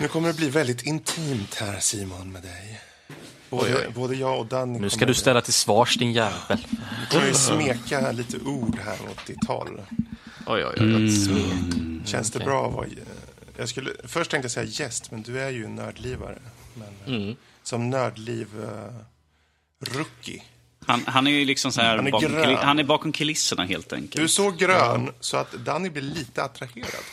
Nu kommer det bli väldigt intimt här, Simon, med dig. Både, Oj, oj. både jag och Danny Nu ska du ställa till svars din jävel. kommer ju smeka lite ord här åt ditt håll. Oj, oj, oj. Känns det okej. bra att vara... Jag skulle, först tänkte jag säga gäst, men du är ju nördlivare. Men, Mm. Som nördliv-rookie. Han, han är ju liksom så här Han är bakom, grön. han är bakom kulisserna helt Du är enkelt. så grön så att Danny blir lite attraherad.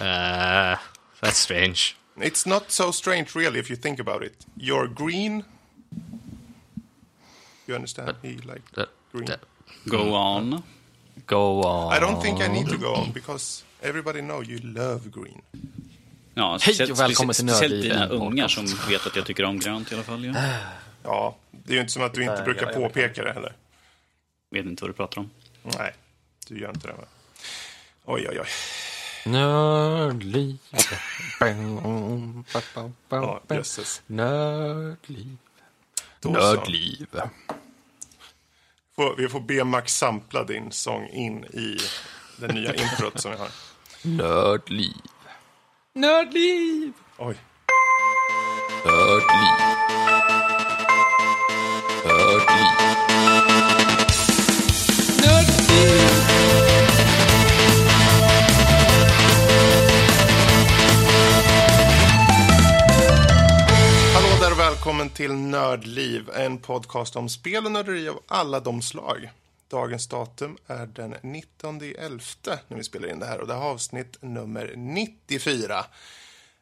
Uh, that's strange. It's not so strange really if you think about it. You're green. You understand? He like That, green. that, Go on. Go on. I don't think I need to go on because everybody know you love green. Ja, Hej och välkommen till speciellt dina ungar som vet att jag tycker om grönt i alla fall. Ja. Ja, det är ju inte som att du inte Nej, brukar jag- jag vet påpeka det heller. Vet inte vad du pratar om. Nej, du gör inte det va? Oj, oj, oj. Nördliv. Ja, jösses. Nördliv. Då. Nördliv. Får, vi får be Max sampla din sång in i den nya introt som vi har. Nördliv. Nördliv. Oj. Nördliv. Nördliv. Välkommen till Nördliv, en podcast om spel och nörderi av alla de slag. Dagens datum är den 19 11 när vi spelar in det här och det här är avsnitt nummer 94.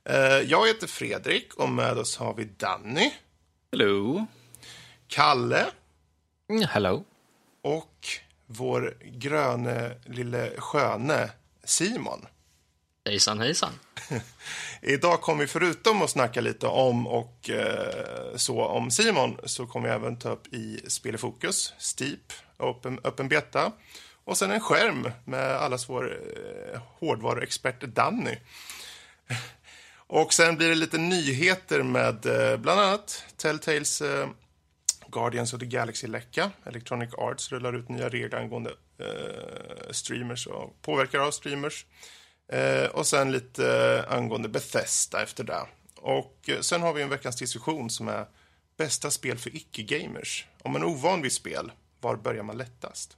Eh, Jag heter Fredrik och med oss har vi Danny, Hello. Kalle Mm, Hello. och vår gröne lille sköne Simon hejsan, hejsan. Idag kommer vi förutom att snacka lite om och eh, så om Simon så kommer vi även ta upp i Spel i fokus, Steep, Open, öppen beta och sen en skärm med allas vår eh, hårdvaruexpert Danny. Och sen blir det lite nyheter med eh, bland annat Telltales eh, Guardians of the Galaxy-läcka. Electronic Arts rullar ut nya regler angående eh, streamers och påverkar av streamers. Eh, och sen lite eh, angående Bethesda efter det. Och eh, sen har vi en veckans diskussion som är bästa spel för icke-gamers. Om man är ovan vid spel, var börjar man lättast?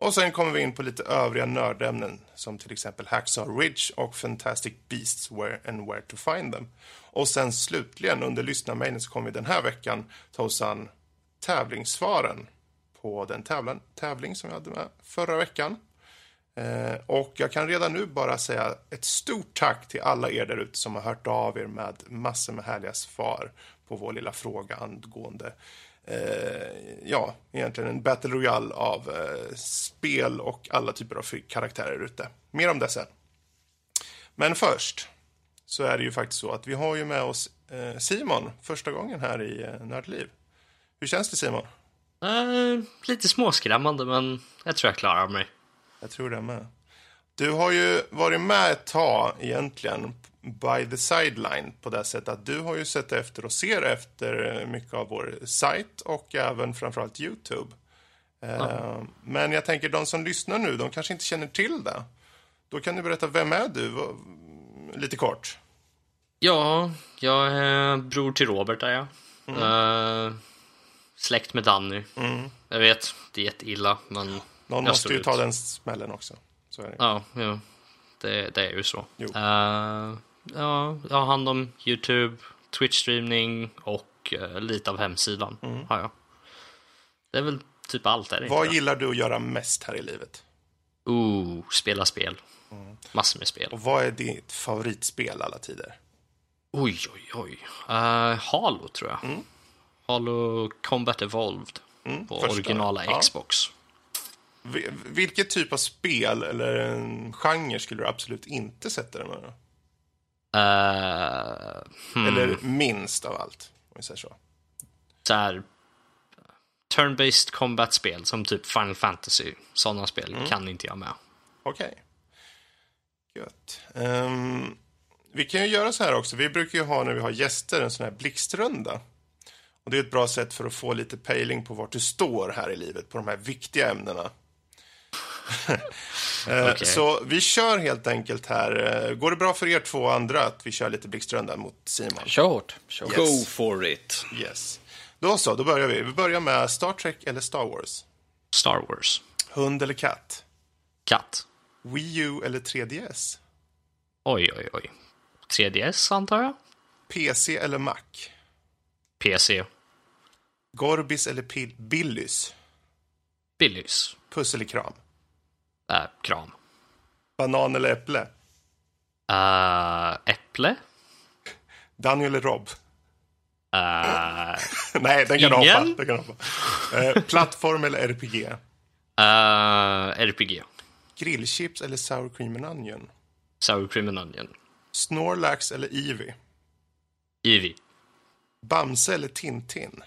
Och sen kommer vi in på lite övriga nördämnen som till exempel Hacksaw Ridge och Fantastic Beasts where and where to find them. Och sen slutligen under lyssnarmejlen så kommer vi den här veckan ta oss an tävlingssvaren på den tävlan, tävling som vi hade med förra veckan. Eh, och jag kan redan nu bara säga ett stort tack till alla er där ute som har hört av er med massor med härliga svar på vår lilla fråga angående eh, ja, egentligen en Battle Royale av eh, spel och alla typer av karaktärer ute. Mer om det sen. Men först så är det ju faktiskt så att vi har ju med oss eh, Simon första gången här i eh, Nördliv. Hur känns det Simon? Eh, lite småskrämmande, men jag tror jag klarar mig. Jag tror det med. Du har ju varit med ett tag egentligen by the sideline på det sättet att du har ju sett efter och ser efter mycket av vår sajt och även framförallt Youtube. Eh, Men jag tänker de som lyssnar nu, de kanske inte känner till det. Då kan du berätta, vem är du? Lite kort. Ja, jag är bror till Robert är jag. Eh, släkt med Danny. Jag vet, det är jätteilla, men Någon jag måste ju ta den smällen också. Så är det. Ja, ja. Det, det är ju så. Jo. Eh, ja, jag har hand om YouTube, Twitch-streamning och eh, lite av hemsidan har jag. Det är väl typ allt är det Vad inte? gillar du att göra mest här i livet? Ooh, spela spel. Massor med spel. Och vad är ditt favoritspel alla tider? Oj, oj, oj. Uh, Halo, tror jag. Halo Combat Evolved. på Mm. första. originala Ja. Xbox. Vi- Vilket typ av spel eller en genre skulle du absolut inte sätta med? då? Uh, hmm, Eller minst av allt, om vi säger så. här, Turn-based combat-spel som typ Final Fantasy. Sådana spel Mm. kan inte jag med. Okej. Gött. Ehm, vi kan ju göra så här också. Vi brukar ju ha när vi har gäster en sån här blixtrunda. Och det är ett bra sätt för att få lite pejling på vart du står här i livet på de här viktiga ämnena. Eh, Okej. Så vi kör helt enkelt här. Eh, Går det bra för er två andra att vi kör lite blixtrunda mot Simon? Kör hårt. Yes. Go for it. Yes. Då så, då börjar vi. Vi börjar med Star Trek eller Star Wars? Star Wars. Hund eller katt? Katt. Wii U eller 3DS? Oj, oj, oj. 3DS antar jag? PC eller Mac? PC. Gorbis eller Pil- Billys? Billys. Puss eller kram? Äh, kram. Banan eller äpple? Äh, äpple? Daniel eller Rob? Äh, Nej, den kan hoppa. Ingen? Den kan du hoppa. Eh, plattform eller RPG? äh, RPG. Grillchips eller sour cream and onion? Sour cream and onion. Snorlax eller Eevee? Eevee. Bamse eller Tintin?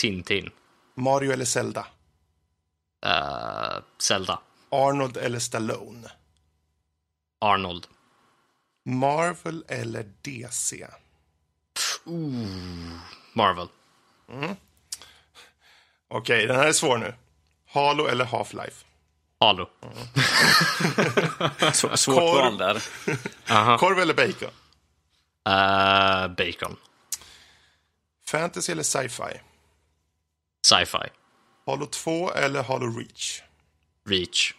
Tintin. Mario eller Zelda? Äh, Zelda. Arnold eller Stallone? Arnold. Marvel eller DC? Marvel. Okej, den här är svår nu. Halo eller Half-Life? Halo. Så, svårt Korv. val där. Korv eller bacon? Äh, bacon. Fantasy eller sci-fi? Sci-fi. Halo 2 eller Halo Reach? Reach.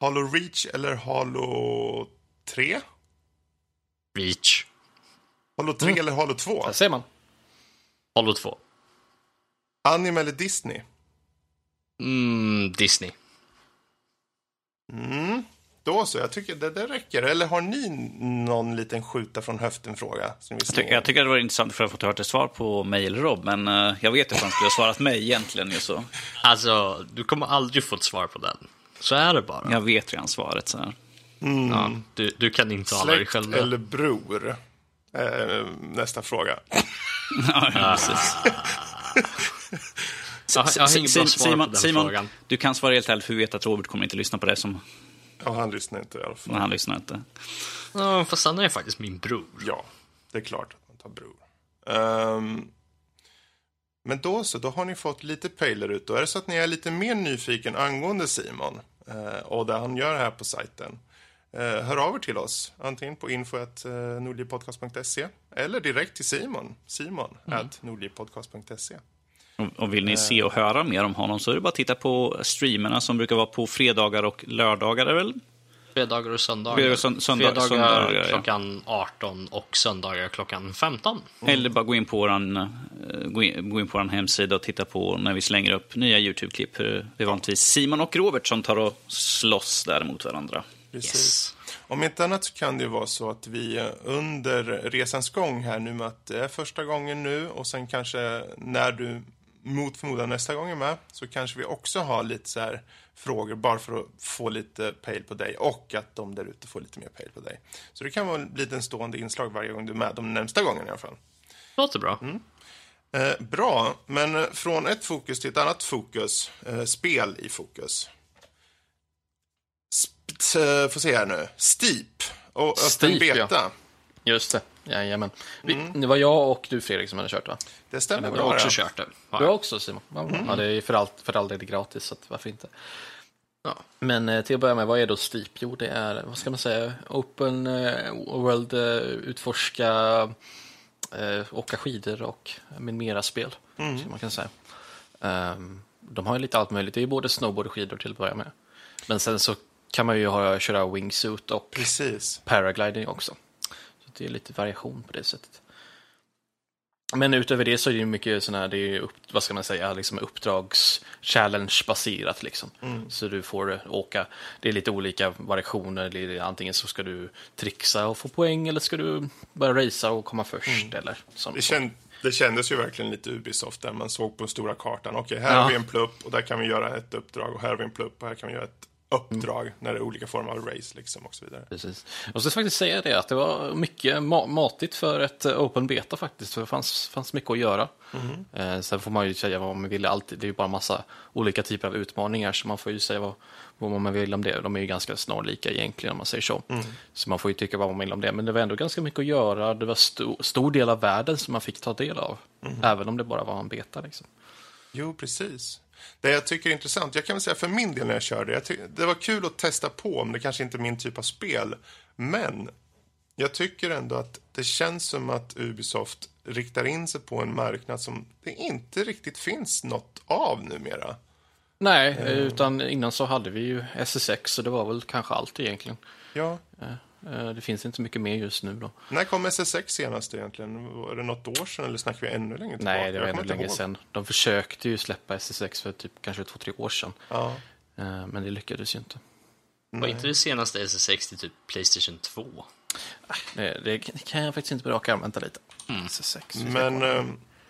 Halo Reach eller Halo 3? Reach. Halo 3 eller Halo 2? Där ser man. Halo 2. Anime eller Disney? Mm, Disney. Då så, jag tycker det, det räcker. Eller har ni någon liten skjuta från höften-fråga? Jag, ty- jag tycker det var intressant för att få höra ett svar på mig eller Rob, men eh, jag vet att han skulle ha svarat mig egentligen. Så. Alltså, du kommer aldrig få ett svar på den. Så är det bara. Jag vet redan svaret. Så här. Ja, du, du kan inte alla dig Släkt själv. eller bror? Eh, nästa fråga. Ja, precis. Jag, jag har inget bra svar på Simon, den Simon frågan. du kan svara helt ärligt, för vi vet att Robert kommer inte lyssna på det som Ja, han lyssnar inte i alla fall. när han lyssnar inte. Ja, fast han är faktiskt min bror. Ja, det är klart att man tar bror. Ehm, men då så, då har ni fått lite pejler ut. Då är det så att ni är lite mer nyfiken angående Simon eh, och det han gör här på sajten. Eh, hör av er till oss, antingen på info.nordlivpodcast.se eller direkt till Simon, simon nordlivpodcast.se. Och, vill ni se och höra mer om honom så är det bara att titta på streamerna som brukar vara på fredagar och lördagar. Väl? Fredagar och söndagar. Fredagar söndag- Fredagar söndagar, ja. klockan 18 och söndagar klockan 15. Eller bara gå in på vår gå in, gå in på vår hemsida och titta på när vi slänger upp nya YouTube-klipp. Eh, Det är vanligtvis Simon och Robert som tar och slåss där mot varandra. Precis. Yes. Om inte annat så kan det ju vara så att vi eh, under resans gång här nu med att det är första gången nu och sen kanske när du mot förmodan nästa gång är med så kanske vi också har lite så här frågor bara för att få lite pejl på dig och att de där ute får lite mer pejl på dig. Så det kan vara ett litet stående inslag varje gång du är med, de närmsta gångerna i alla fall. Låter bra. Eh, bra, men från ett fokus till ett annat fokus. Eh, spel i fokus. Sp- eh, får se här nu. Steep och öppen Steep, ja. beta. Just det. Jajamän. Vi, Det var jag och du Fredrik som hade kört va? Det stämmer Jag har också kört det. Ja. Du har också Simon? Ja, ja, det är för, allt, för all del gratis, så varför inte? Ja. Men eh, till att börja med, vad är då Steep? Jo, det är, vad ska man säga, Open eh, World, eh, utforska, åka skidor och med mera spel, som man kan säga. Ehm, de har ju lite allt möjligt, det är ju både snowboard och skidor till att börja med. Men sen så kan man ju ha, köra wingsuit och Precis. paragliding också. Det är lite variation på det sättet. Men utöver det så är det ju mycket sådana här, det är upp, vad ska man säga, liksom uppdrags-challenge-baserat liksom. Så du får åka, det är lite olika variationer, det är, antingen så ska du trixa och få poäng eller ska du bara racea och komma först eller sånt. Det, känd, det kändes ju verkligen lite Ubisoft där man såg på stora kartan. Okej, här Ja. har vi en plupp och där kan vi göra ett uppdrag och här har vi en plupp och här kan vi göra ett uppdrag när det är olika former av race liksom och så vidare. Precis. Jag ska faktiskt säga det att det var mycket ma- matigt för ett eh, open beta faktiskt. För det fanns, fanns mycket att göra. Eh, sen får man ju säga vad man vill. Alltid, det är ju bara massa olika typer av utmaningar så man får ju säga vad, vad man vill om det. De är ju ganska snarlika egentligen om man säger så. Så man får ju tycka vad man vill om det. Men det var ändå ganska mycket att göra. Det var sto- stor del av världen som man fick ta del av. Även om det bara var en beta liksom. Jo, precis. Det jag tycker är intressant, jag kan väl säga för min del när jag körde, jag det var kul att testa på, men det kanske inte är min typ av spel. Men jag tycker ändå att det känns som att Ubisoft riktar in sig på en marknad som det inte riktigt finns något av numera. Nej, utan innan så hade vi ju SSX så det var väl kanske allt egentligen. Ja, Eh, Det finns inte mycket mer just nu då. när kom SSX senast egentligen? Var det något år sedan eller snackar vi ännu längre tillbaka? Nej, det var ännu länge ihåg. sedan. De försökte ju släppa SSX för typ kanske två, tre år sedan. Ja. Eh, Men det lyckades ju inte. Var inte det senaste SS60 typ Playstation 2? Det, det kan jag faktiskt inte på rak arm. Vänta lite. Vi ska Men kolla. eh,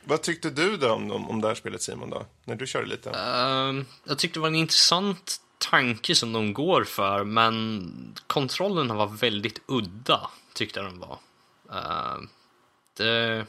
vad tyckte du då om, om, om det här spelet Simon då? När du körde lite? Ehm, jag tyckte det var en intressant tanke som de går för, men kontrollerna var väldigt udda, tyckte jag de var. Ehm, det...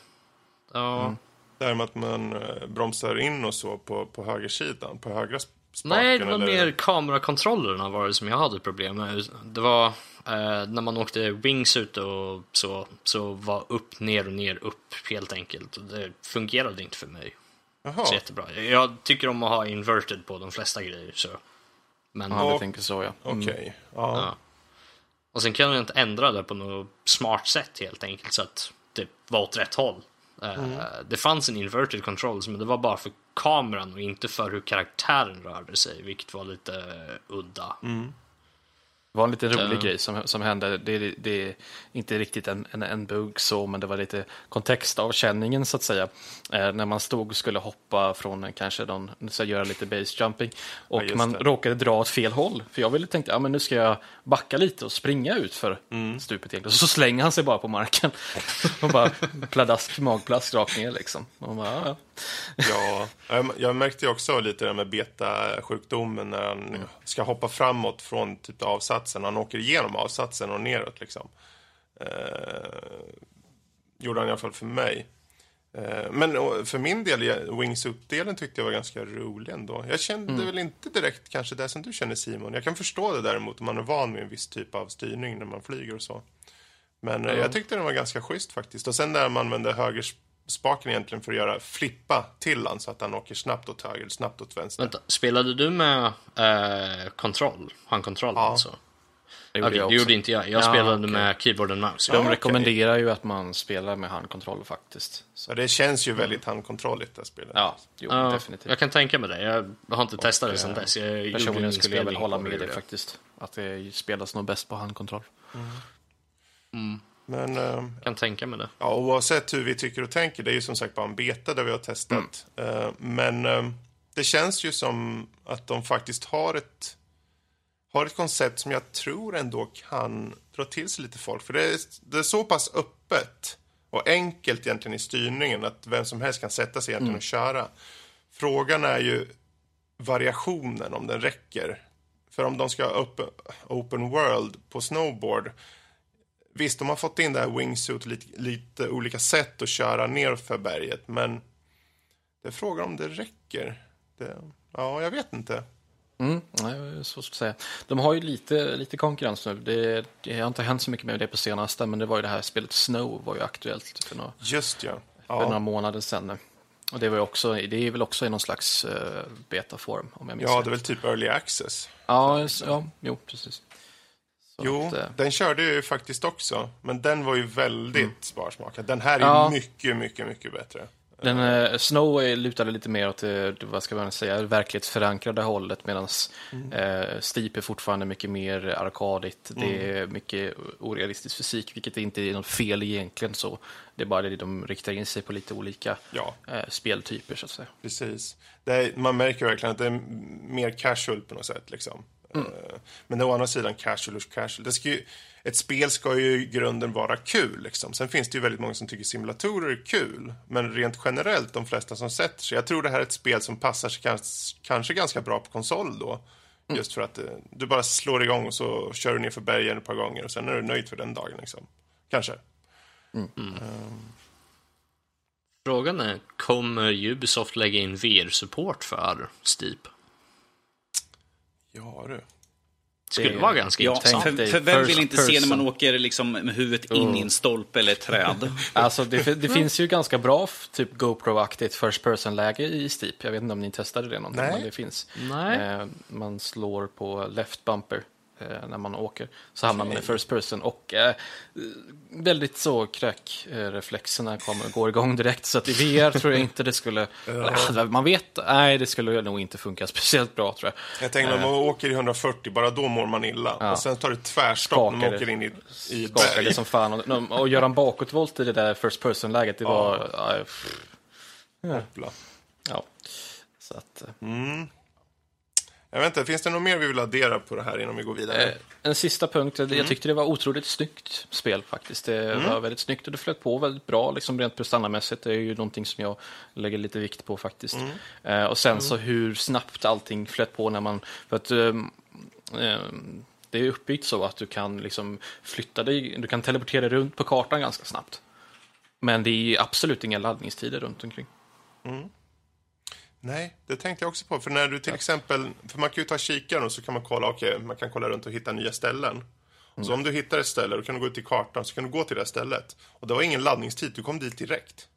Ja. Det här med att man eh, bromsar in och så på, på högersidan, på högra sp- spaken? Nej, det var eller? mer kamerakontrollerna var det som jag hade problem med. Det var eh, när man åkte wingsuit och så, så var upp, ner och ner, upp helt enkelt. Och Det fungerade inte för mig Jaha. så jättebra. Jag tycker om att ha inverted på de flesta grejer. Så. Men, Ja, du tänker så ja. Okej. Mm. Ja. Ja. Och sen kan jag inte ändra det på något smart sätt helt enkelt så att det var åt rätt håll. Eh, Det fanns en inverted controls men det var bara för kameran och inte för hur karaktären rörde sig, vilket var lite udda. Det var en liten rolig Ja. grej som, som hände. Det, det, det är inte riktigt en, en, en bugg så, men det var lite kontextavkänningen så att säga. Eh, när man stod och skulle hoppa från kanske någon, så göra lite base jumping och just man det. råkade dra åt fel håll. För jag ville tänkte, ja men nu ska jag backa lite och springa ut för stupet egentligen. Så, så slänger han sig bara på marken och bara pladask, magplask rakt ner liksom. Och man bara, ja, ja. Ja, jag- märkte ju också lite det med betasjukdomen när han Mm. ska hoppa framåt från typ avsatsen. Han åker igenom avsatsen och neråt liksom. Eh, gjorde han i alla fall för mig. Eh, men för min del, wingsuit-delen tyckte jag var ganska rolig ändå. Jag kände Mm. väl inte direkt kanske det som du känner Simon. Jag kan förstå det däremot om man är van med en viss typ av styrning när man flyger och så. Men eh, jag tyckte den var ganska schysst faktiskt. Och sen där man använde högerspaken egentligen för att göra flippa till han så att han åker snabbt åt höger, snabbt åt vänster. Vänta, spelade du med eh, kontroll? Handkontroll Ja. alltså? Det gjorde Okej, jag det också. gjorde inte jag. Jag Ja, spelade okej. med keyboard and mouse. De Ja, rekommenderar ju att man spelar med handkontroll faktiskt. Så, Så det känns ju väldigt handkontrolligt det spelet. ja, jo, Ja, definitivt. Jag kan tänka mig det. Jag har inte testat det sedan eh, dess. Jag Personligen skulle jag väl hålla med det. dig faktiskt. Att det spelas nog bäst på handkontroll. Men eh, kan tänka mig det. ja, oavsett hur vi tycker och tänker, det är ju som sagt bara en beta där vi har testat. Eh, men eh, det känns ju som att de faktiskt har ett, har ett koncept som jag tror ändå kan dra till sig lite folk. För det är, det är så pass öppet och enkelt egentligen i styrningen att vem som helst kan sätta sig egentligen och köra. Frågan är ju variationen, om den räcker. För om de ska ha open, open world på snowboard Visst, de har fått in det här wingsuit lite, lite olika sätt att köra ner för berget, men det är frågan om det räcker. Det, ja, jag vet inte. Mm, nej, svårt att säga. De har ju lite, lite konkurrens nu. Det, det har inte hänt så mycket med det på senaste, men det var ju det här spelet Snow var ju aktuellt för några, Just ja. för några Ja, månader sedan. nu. Och det, var också, det är väl också i någon slags uh, betaform, om jag minns ja det är väl typ early access. Ja, ja, jo, precis. Jo, att, eh, den körde jag ju faktiskt också, men den var ju väldigt sparsmakad. Den här är Ja. mycket, mycket, mycket bättre. Den, eh, Snow är- lutade lite mer åt det, vad ska man säga, verklighetsförankrade hållet medan eh, Steep är fortfarande mycket mer arkadigt. Det är mycket orealistisk fysik, vilket inte är något fel egentligen så. Det är bara det de riktar in sig på lite olika Ja. eh, speltyper så att säga. Precis. Är, man märker verkligen att det är mer casual på något sätt. Liksom. Mm. Men å andra sidan casual och casual. Det ska ju, ett spel ska ju i grunden vara kul. Liksom. Sen finns det ju väldigt många som tycker simulatorer är kul. Men rent generellt, de flesta som sätter sig. Jag tror det här är ett spel som passar sig kanske, kanske ganska bra på konsol då. Mm. Just för att eh, du bara slår igång och så kör du ner för bergen ett par gånger och sen är du nöjd för den dagen. Liksom. Kanske. Frågan är, kommer Ubisoft lägga in VR-support för Steep? Ja du. skulle Det- vara ganska Ja, intressant. för, för vem vill inte se när man person. åker liksom med huvudet in i en stolpe eller ett träd? Alltså det, det finns ju ganska bra typ GoPro-aktigt first person-läge i Steep. Jag vet inte om ni testade det någonting, Nej. men det finns. Nej. Eh, man slår på left bumper när man åker. Så hamnar man i first person och eh, väldigt så kräkreflexerna kommer går igång direkt. Så att i VR tror jag inte det skulle, eller, man vet, nej det skulle nog inte funka speciellt bra tror jag. Jag tänker när man åker i 140, bara då mår man illa. Och sen tar det tvärstopp när man åker det. in i, i berg. som fan. Och, och göra en bakåtvolt i det där first person-läget, det var... Ja. Hoppla. ja. Så att, eh, Jag vet inte, finns det något mer vi vill addera på det här innan vi går vidare? Eh, En sista punkt, Mm. jag tyckte det var otroligt snyggt spel faktiskt. Det var väldigt snyggt och det flöt på väldigt bra, liksom rent prestandamässigt. Det är ju någonting som jag lägger lite vikt på faktiskt. Mm. Eh, och sen så hur snabbt allting flöt på när man... För att, ehm, det är uppbyggt så att du kan liksom flytta dig, du kan teleportera runt på kartan ganska snabbt. Men det är absolut inga laddningstider runt omkring. Nej, det tänkte jag också på. För när du till exempel, för man kan ju ta kikaren och så kan man kolla, okej, man kan kolla runt och hitta nya ställen. Så om du hittar ett ställe, då kan du gå ut till kartan, så kan du gå till det stället. Och det var ingen laddningstid, du kom dit direkt.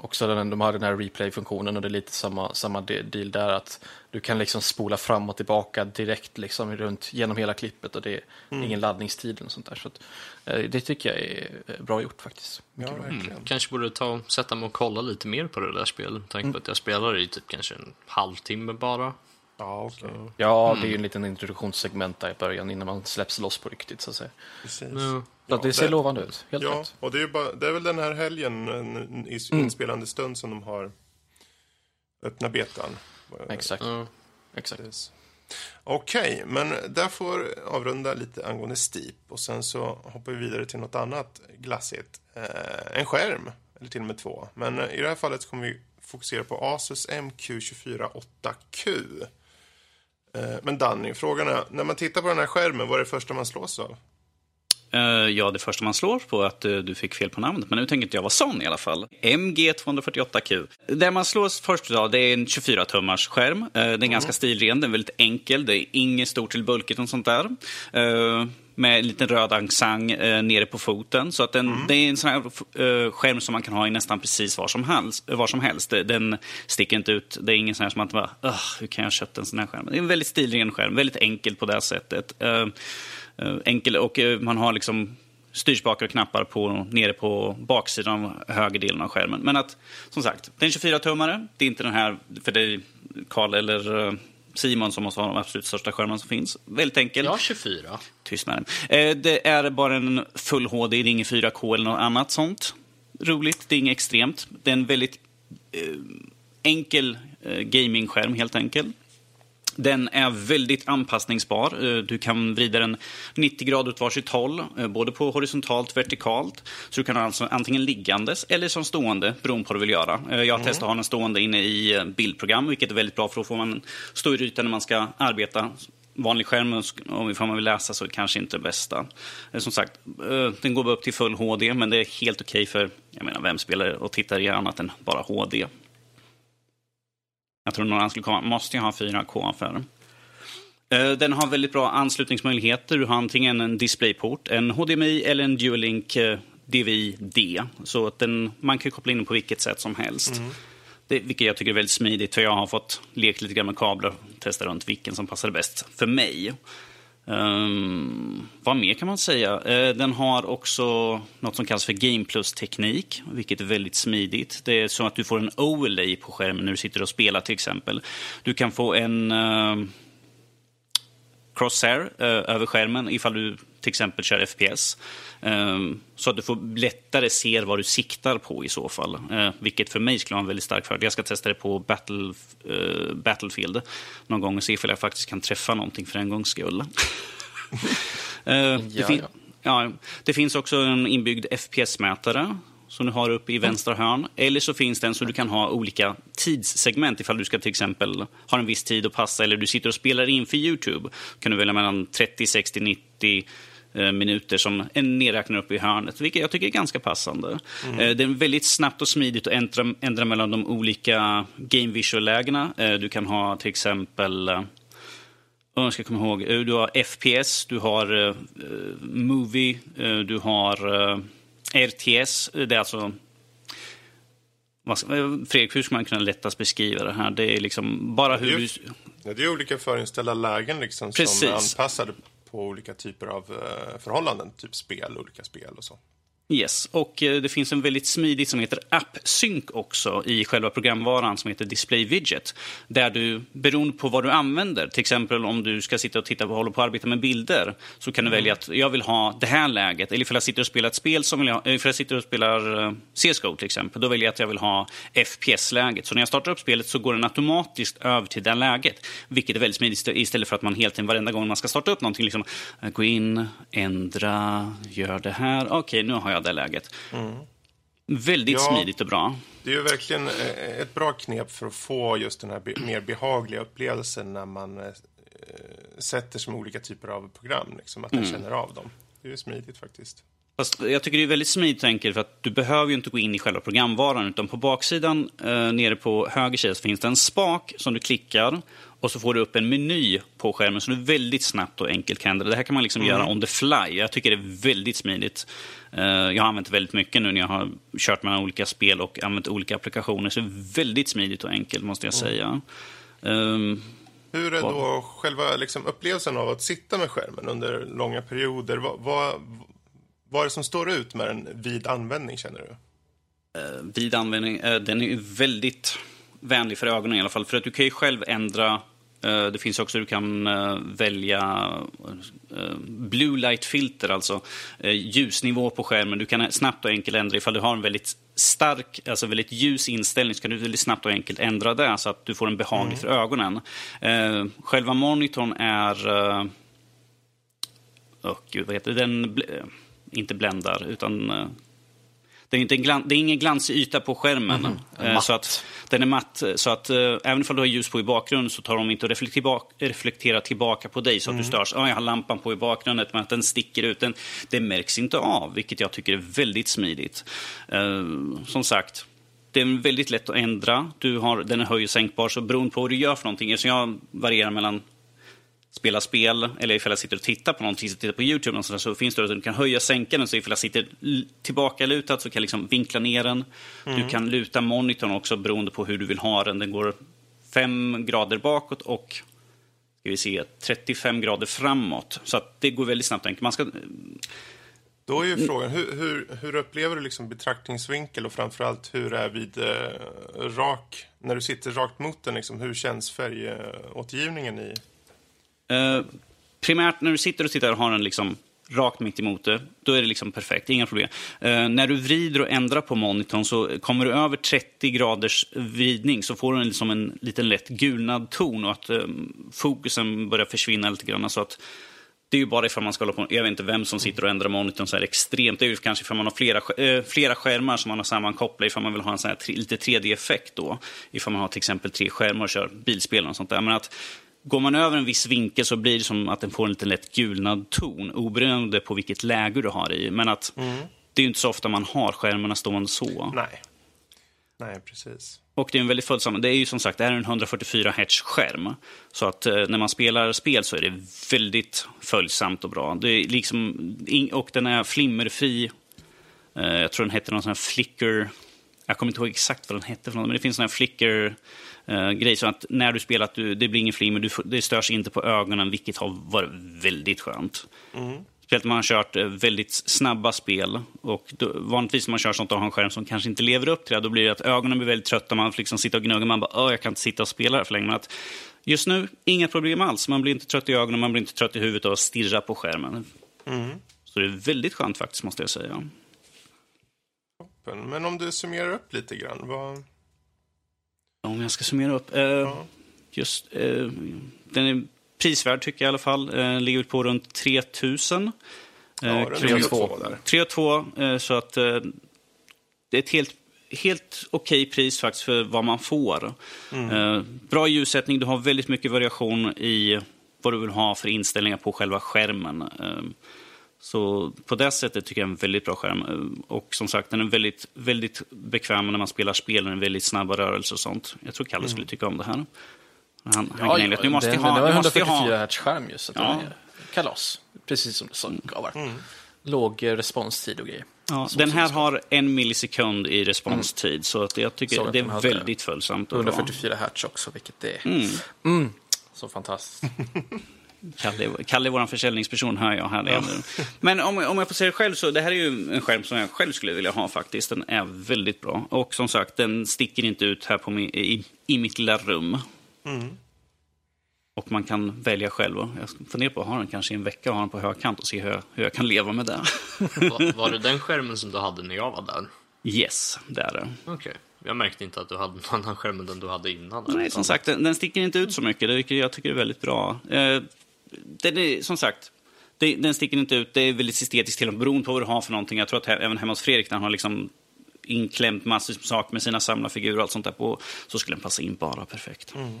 Också den, de har den här replay-funktionen och det är lite samma, samma de- deal där att du kan liksom spola fram och tillbaka direkt liksom runt genom hela klippet och det är ingen laddningstid och sånt där. Så att, eh, det tycker jag är eh, bra gjort faktiskt. Ja, verkligen. Kanske borde ta sätta mig och kolla lite mer på det där spelet. Tänk på att jag spelar i typ kanske en halvtimme bara. Ja, okej. Ja, det är ju en liten introduktionssegment där i början innan man släpps loss på riktigt så att säga. Precis. Så att det ser lovande ut, helt Ja, rätt. och det är, bara, det är väl den här helgen en- i inspelande stund som de har öppna betan. Exakt. Ja. Exakt. Okej, men där får avrunda lite angående Steep och sen så hoppar vi vidare till något annat glassigt. Eh, en skärm, eller till och med två. Men eh, i det här fallet kommer vi fokusera på Asus MQ24 8Q. Eh, men Danny, frågan är, när man tittar på den här skärmen, vad är det första man slås av? Eh, ja, det första man slår på är att eh, du fick fel på namnet, men nu tänker inte jag vara sån i alla fall. MG248Q. Det man slås först av det är en 24-tummars skärm. Eh, den är ganska stilren, den är väldigt enkel, det är inget stort till bulkigt och sånt där. Med en liten röd angsang eh, nere på foten. Så att den, det är en sån här eh, skärm som man kan ha i nästan precis var som helst. Var som helst. Den sticker inte ut. Det är ingen sån här som att bara, "Ugh, hur kan jag ha köpt en sån här skärm? Det är en väldigt stilren skärm, väldigt enkel på det sättet. Eh, enkel och eh, man har liksom styrspakar och knappar på, nere på baksidan av höger delen av skärmen. Men att, som sagt, det är en 24-tummare. Det är inte den här, för är Karl eller eh, Simon som måste ha de absolut största skärmarna som finns. Väldigt enkel. Jag har 24. Tyst med den. Eh, det är bara en full HD, det är ingen 4K eller något annat sånt. Roligt, det är inget extremt. Det är en väldigt eh, enkel eh, gamingskärm helt enkelt. Den är väldigt anpassningsbar. Eh, Du kan vrida den 90 grader åt varsitt håll, eh, både på horisontalt och vertikalt. Så du kan ha alltså antingen liggandes eller som stående, beroende på vad du vill göra. Eh, Jag har testat att ha den stående inne i bildprogram, vilket är väldigt bra för då får man stå i rutan när man ska arbeta. Vanlig skärm, om man vill läsa, så kanske inte bästa. Som sagt, den går upp till full HD, men det är helt okej för, jag menar, vem spelar och tittar i annat än bara HD? Jag tror någon annan skulle komma. Måste jag ha 4K för den? Eh, Den har väldigt bra anslutningsmöjligheter. Du har antingen en DisplayPort, en HDMI eller en Dualink eh, DVI-D. Så att den, man kan koppla in den på vilket sätt som helst. Det, vilket jag tycker är väldigt smidigt, för jag har fått leka lite grann med kablar och testa runt vilken som passar bäst för mig. Um, vad mer kan man säga? Uh, den har också något som kallas för Game Plus-teknik, vilket är väldigt smidigt. Det är så att du får en overlay på skärmen när du sitter och spelar till exempel. Du kan få en uh, crosshair uh, över skärmen ifall du till exempel kör FPS. Eh, så att du får lättare se vad du siktar på i så fall. Eh, vilket för mig skulle vara en väldigt stark fördel. Jag ska testa det på Battle, eh, Battlefield någon gång och se ifall jag faktiskt kan träffa någonting för en gångs skull. Eh, det, fin- ja. det finns också en inbyggd FPS-mätare som du har uppe i vänstra hörn. Eller så finns den så du kan ha olika tidssegment ifall du ska till exempel ha en viss tid att passa eller du sitter och spelar in för Youtube. kan du välja mellan 30, 60, 90 eh, minuter som en nedräknar upp i hörnet, vilket jag tycker är ganska passande. Eh, Det är väldigt snabbt och smidigt att ändra, ändra mellan de olika game visual-lägena. Eh, Du kan ha till exempel eh, jag ska komma ihåg, eh, du har FPS, du har Movie, du har RTS. Det är alltså... Fredrik, hur ska man kunna lättast beskriva det här? Det är liksom bara hur det du... Ja, det är olika förinställda lägen liksom, som är anpassade på olika typer av eh, förhållanden. Typ spel, olika spel och så. Yes, och eh, det finns en väldigt smidig som heter AppSync också i själva programvaran som heter Display Widget. Där du, beroende på vad du använder, till exempel om du ska sitta och titta på, håller på att arbeta med bilder, så kan du välja att jag vill ha det här läget. Eller ifall jag sitter och spelar ett spel som vill jag, eh, ifall jag sitter och spelar eh, CSGO till exempel, då väljer jag att jag vill ha FPS-läget. Så när jag startar upp spelet så går den automatiskt över till det läget. Vilket är väldigt smidigt istället för att man helt tiden varenda gång man ska starta upp någonting liksom, gå in, ändra, gör det här. Okej, okay, nu har jag det läget. Mm. Väldigt ja, smidigt och bra. Det är ju verkligen eh, ett bra knep för att få just den här mer behagliga upplevelsen när man eh, sätter sig med olika typer av program. Liksom, att man mm. känner av dem. Det är smidigt faktiskt. Fast jag tycker det är väldigt smidigt och enkelt för att du behöver ju inte gå in i själva programvaran utan på baksidan eh, nere på höger sida finns det en spak som du klickar och så får du upp en meny på skärmen som du väldigt snabbt och enkelt kan ändra. Det här kan man liksom mm. göra on the fly. Jag tycker det är väldigt smidigt. Uh, jag har använt väldigt mycket nu när jag har kört mellan olika spel och använt olika applikationer. Så väldigt smidigt och enkelt måste jag mm. säga. Um, Hur är då själva liksom, upplevelsen av att sitta med skärmen under långa perioder? Vad, vad, vad är det som står ut med den vid användning känner du? Uh, vid användning, uh, den är väldigt vänlig för ögonen i alla fall. För att du kan ju själv ändra eh, det finns också, du kan eh, välja eh, blue light filter, alltså ljusnivå på skärmen. Du kan snabbt och enkelt ändra ifall du har en väldigt stark, alltså väldigt ljus inställning så kan du väldigt snabbt och enkelt ändra det så att du får en behaglig mm. för ögonen. Själva monitorn är... Oh, gud, vad heter det? Den, inte bländar, utan det är, inte en glan, det är ingen glansig yta på skärmen. Mm, eh, så att den är matt. Så att eh, även om du har ljus på i bakgrunden så tar de inte och reflekterar, tillbaka på dig så att mm. du störs. Oh, jag har lampan på i bakgrunden, men att den sticker ut. Den, det märks inte av, vilket jag tycker är väldigt smidigt. Eh, som sagt, det är väldigt lätt att ändra. Du har, den är höj och sänkbar, så beroende på vad du gör för någonting. Så jag varierar mellan spela spel, eller ifall jag sitter och tittar på någonting, tittar på YouTube, så, så finns det att du kan höja och sänka den. Så ifall jag sitter tillbaka lutad så kan jag liksom vinkla ner den. Mm. Du kan luta monitorn också beroende på hur du vill ha den. Den går fem grader bakåt och ska vi se, 35 grader framåt. Så det går väldigt snabbt. Man ska... Då är ju frågan, hur, hur, hur upplever du liksom betraktningsvinkel och framförallt hur är vid eh, rak, när du sitter rakt mot den, liksom, hur känns färgåtergivningen i Eh, primärt när du sitter och tittar och har den liksom rakt mitt emot det, då är det liksom perfekt, inga problem. Eh, när du vrider och ändrar på monitorn så kommer du över 30 graders vridning så får du liksom en liten lätt gulnad ton och att eh, fokusen börjar försvinna lite grann. Så att det är ju bara ifall man ska hålla på, jag vet inte vem som sitter och ändrar monitorn så här extremt. Det är ju kanske ifall man har flera, eh, flera skärmar som man har sammankopplat, ifall man vill ha en sån här, lite 3D-effekt då. Ifall man har till exempel tre skärmar och kör bilspel och sånt där. Men att Går man över en viss vinkel så blir det som att den får en lite lätt gulnad ton oberoende på vilket läge du har i. Men att mm. det är inte så ofta man har skärmarna stående så. Nej, Nej precis. Och det är en väldigt följsam. Det är ju som sagt det är en 144 Hz skärm. Så att eh, när man spelar spel så är det väldigt följsamt och bra. Det är liksom, och den är flimmerfri. Eh, jag tror den heter någon sån här flicker. Jag kommer inte ihåg exakt vad den hette, men det finns sån här flicker uh, grej. Så att när du spelar, att du, det blir ingen flimmer, du, det störs inte på ögonen, vilket har varit väldigt skönt. Mm. Speciellt man har kört uh, väldigt snabba spel. Och då, vanligtvis när man kör sånt och har en skärm som kanske inte lever upp till det, då blir det att ögonen blir väldigt trötta, man får liksom sitta och gnugga, man bara jag kan inte sitta och spela här för länge. Men att just nu, inga problem alls. Man blir inte trött i ögonen, man blir inte trött i huvudet och stirra på skärmen. Mm. Så det är väldigt skönt faktiskt, måste jag säga. Men om du summerar upp lite grann, vad, om jag ska summera upp. Eh, ja. Just, eh, den är prisvärd tycker jag i alla fall. Eh, ligger på runt 3000. Eh, ja, 3 2 eh, så att eh, det är ett helt, helt okej okay pris faktiskt för vad man får. Mm. Eh, bra ljussättning, du har väldigt mycket variation i vad du vill ha för inställningar på själva skärmen. Eh, så på det sättet tycker jag är en väldigt bra skärm. Och som sagt, den är väldigt, väldigt bekväm när man spelar spel. Den är väldigt snabba rörelser och sånt. Jag tror Kalle mm. skulle tycka om det här. Han, han gnäller att nu måste den, jag ha... Det var nu måste jag 144 ha. Hz skärm just. Så att Ja. det kalas. Precis som det sa. gav här. Låg eh, responstid och grejer. Ja, Så den här det har en millisekund i responstid, så att jag tycker Såg att det de är väldigt följsamt och bra. 144 Hz också, vilket är Mm. mm, så fantastiskt. Kalle, Kalle vår försäljningsperson, hör jag här. Ja. Men om, om jag får säga det själv, så det här är ju en skärm som jag själv skulle vilja ha faktiskt. Den är väldigt bra. Och som sagt, den sticker inte ut här på min, i, i mitt lilla rum. Och man kan välja själv. Jag funderar på att ha den kanske i en vecka och ha den på högkant och se hur jag, hur jag kan leva med det. Var, var det den skärmen som du hade när jag var där? yes, det är det. Okej. Jag märkte inte att du hade någon annan skärm än den du hade innan. Nej, som sagt, den, den sticker inte ut så mycket. Det jag tycker det är väldigt bra. Eh, den är, som sagt, det, den sticker inte ut. Det är väldigt estetiskt till och med, beroende på vad du har för någonting. Jag tror att även hemma hos Fredrik, när han har liksom inklämt massor med saker med sina samlarfigurer och allt sånt där på, så skulle den passa in bara perfekt. Mm.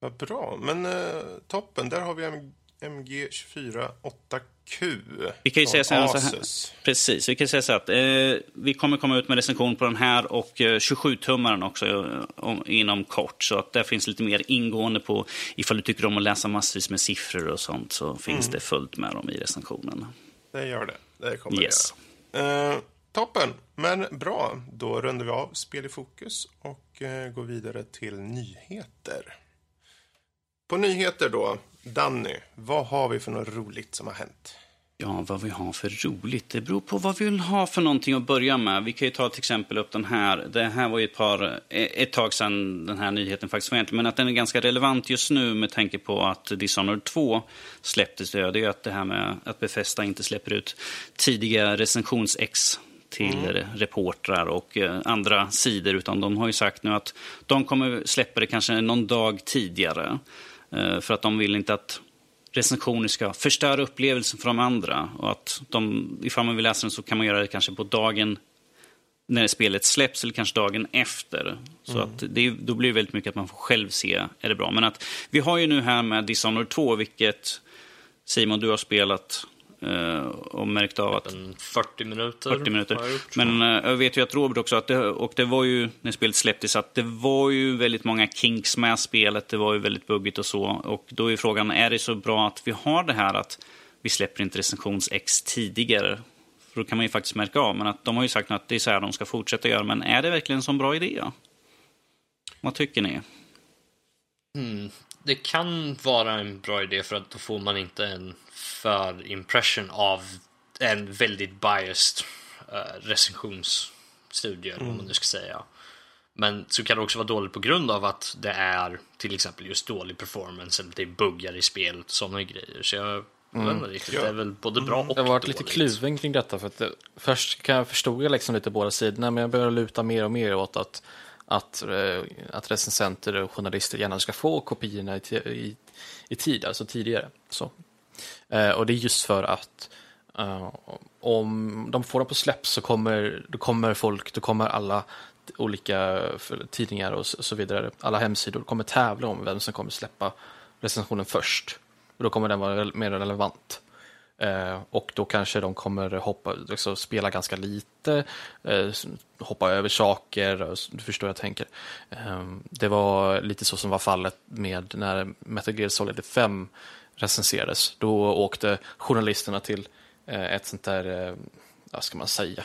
Vad bra. Men eh, toppen, där har vi en... 8Q. Vi kan ju säga så här, så här. Asus. Precis, vi kan säga så att eh, vi kommer komma ut med recension på den här och eh, 27-tummaren också eh, om, inom kort. Så att där finns lite mer ingående på, ifall du tycker om att läsa massvis med siffror och sånt, så finns det fullt med dem i recensionen. Det gör det. Det kommer Yes. det göra. Eh, toppen. Men bra, då rundar vi av Spel i fokus och eh, går vidare till nyheter. På nyheter då, Danny, vad har vi för något roligt som har hänt? Ja, vad vi har för roligt. Det beror på vad vi vill ha för någonting att börja med. Vi kan ju ta till exempel upp den här. Det här var ju ett, par, eh, ett tag sedan den här nyheten faktiskt var egentligen. Men att den är ganska relevant just nu med tanke på att Dishonored 2 släpptes. Det är ju att det här med att Befesta inte släpper ut tidiga recensions-ex till reportrar och eh, andra sidor. Utan de har ju sagt nu att de kommer släppa det kanske någon dag tidigare. Eh, För att de vill inte att recensioner ska förstöra upplevelsen för de andra. Och att de, ifall man vill läsa den så kan man göra det kanske på dagen när spelet släpps eller kanske dagen efter. Så att det, då blir det väldigt mycket att man får själv se, är det bra? Men att vi har ju nu här med Dishonored 2, vilket Simon, du har spelat och märkt av att En 40 minuter. 40 minuter. jag gjort. Men eh, jag vet ju att Robert också, att det, och det var ju när spelet släpptes, att det var ju väldigt många kinks med spelet. Det var ju väldigt buggigt och så. Och då är frågan, är det så bra att vi har det här att vi släpper inte recensions-X tidigare? För då kan man ju faktiskt märka av. Men att de har ju sagt att det är så här de ska fortsätta göra. Men är det verkligen en sån bra idé? Vad tycker ni? Det kan vara en bra idé för att då får man inte en för impression av en väldigt biased uh, recensionsstudie, eller vad man nu ska säga. Men så kan det också vara dåligt på grund av att det är till exempel just dålig performance eller det är buggar i spelet och sådana grejer. Så jag vet inte riktigt, det är väl både bra och Jag har varit lite dåligt. kluven kring detta. För att det, först kan jag förstå liksom lite båda sidorna, men jag börjar luta mer och mer åt att, att, eh, att recensenter och journalister gärna ska få kopiorna i, i, i tid, alltså tidigare. Så. Eh, och det är just för att eh, om de får dem på släpp så kommer, då kommer folk, då kommer alla olika tidningar och så, så vidare, alla hemsidor kommer tävla om vem som kommer släppa recensionen först. Och då kommer den vara mer relevant. Eh, och då kanske de kommer hoppa, alltså spela ganska lite, eh, hoppa över saker, du förstår vad jag tänker. Ehm, det var lite så som var fallet med när Metal Gear Solid 5 recenserades. Då åkte journalisterna till eh, ett sånt där, vad ska man säga,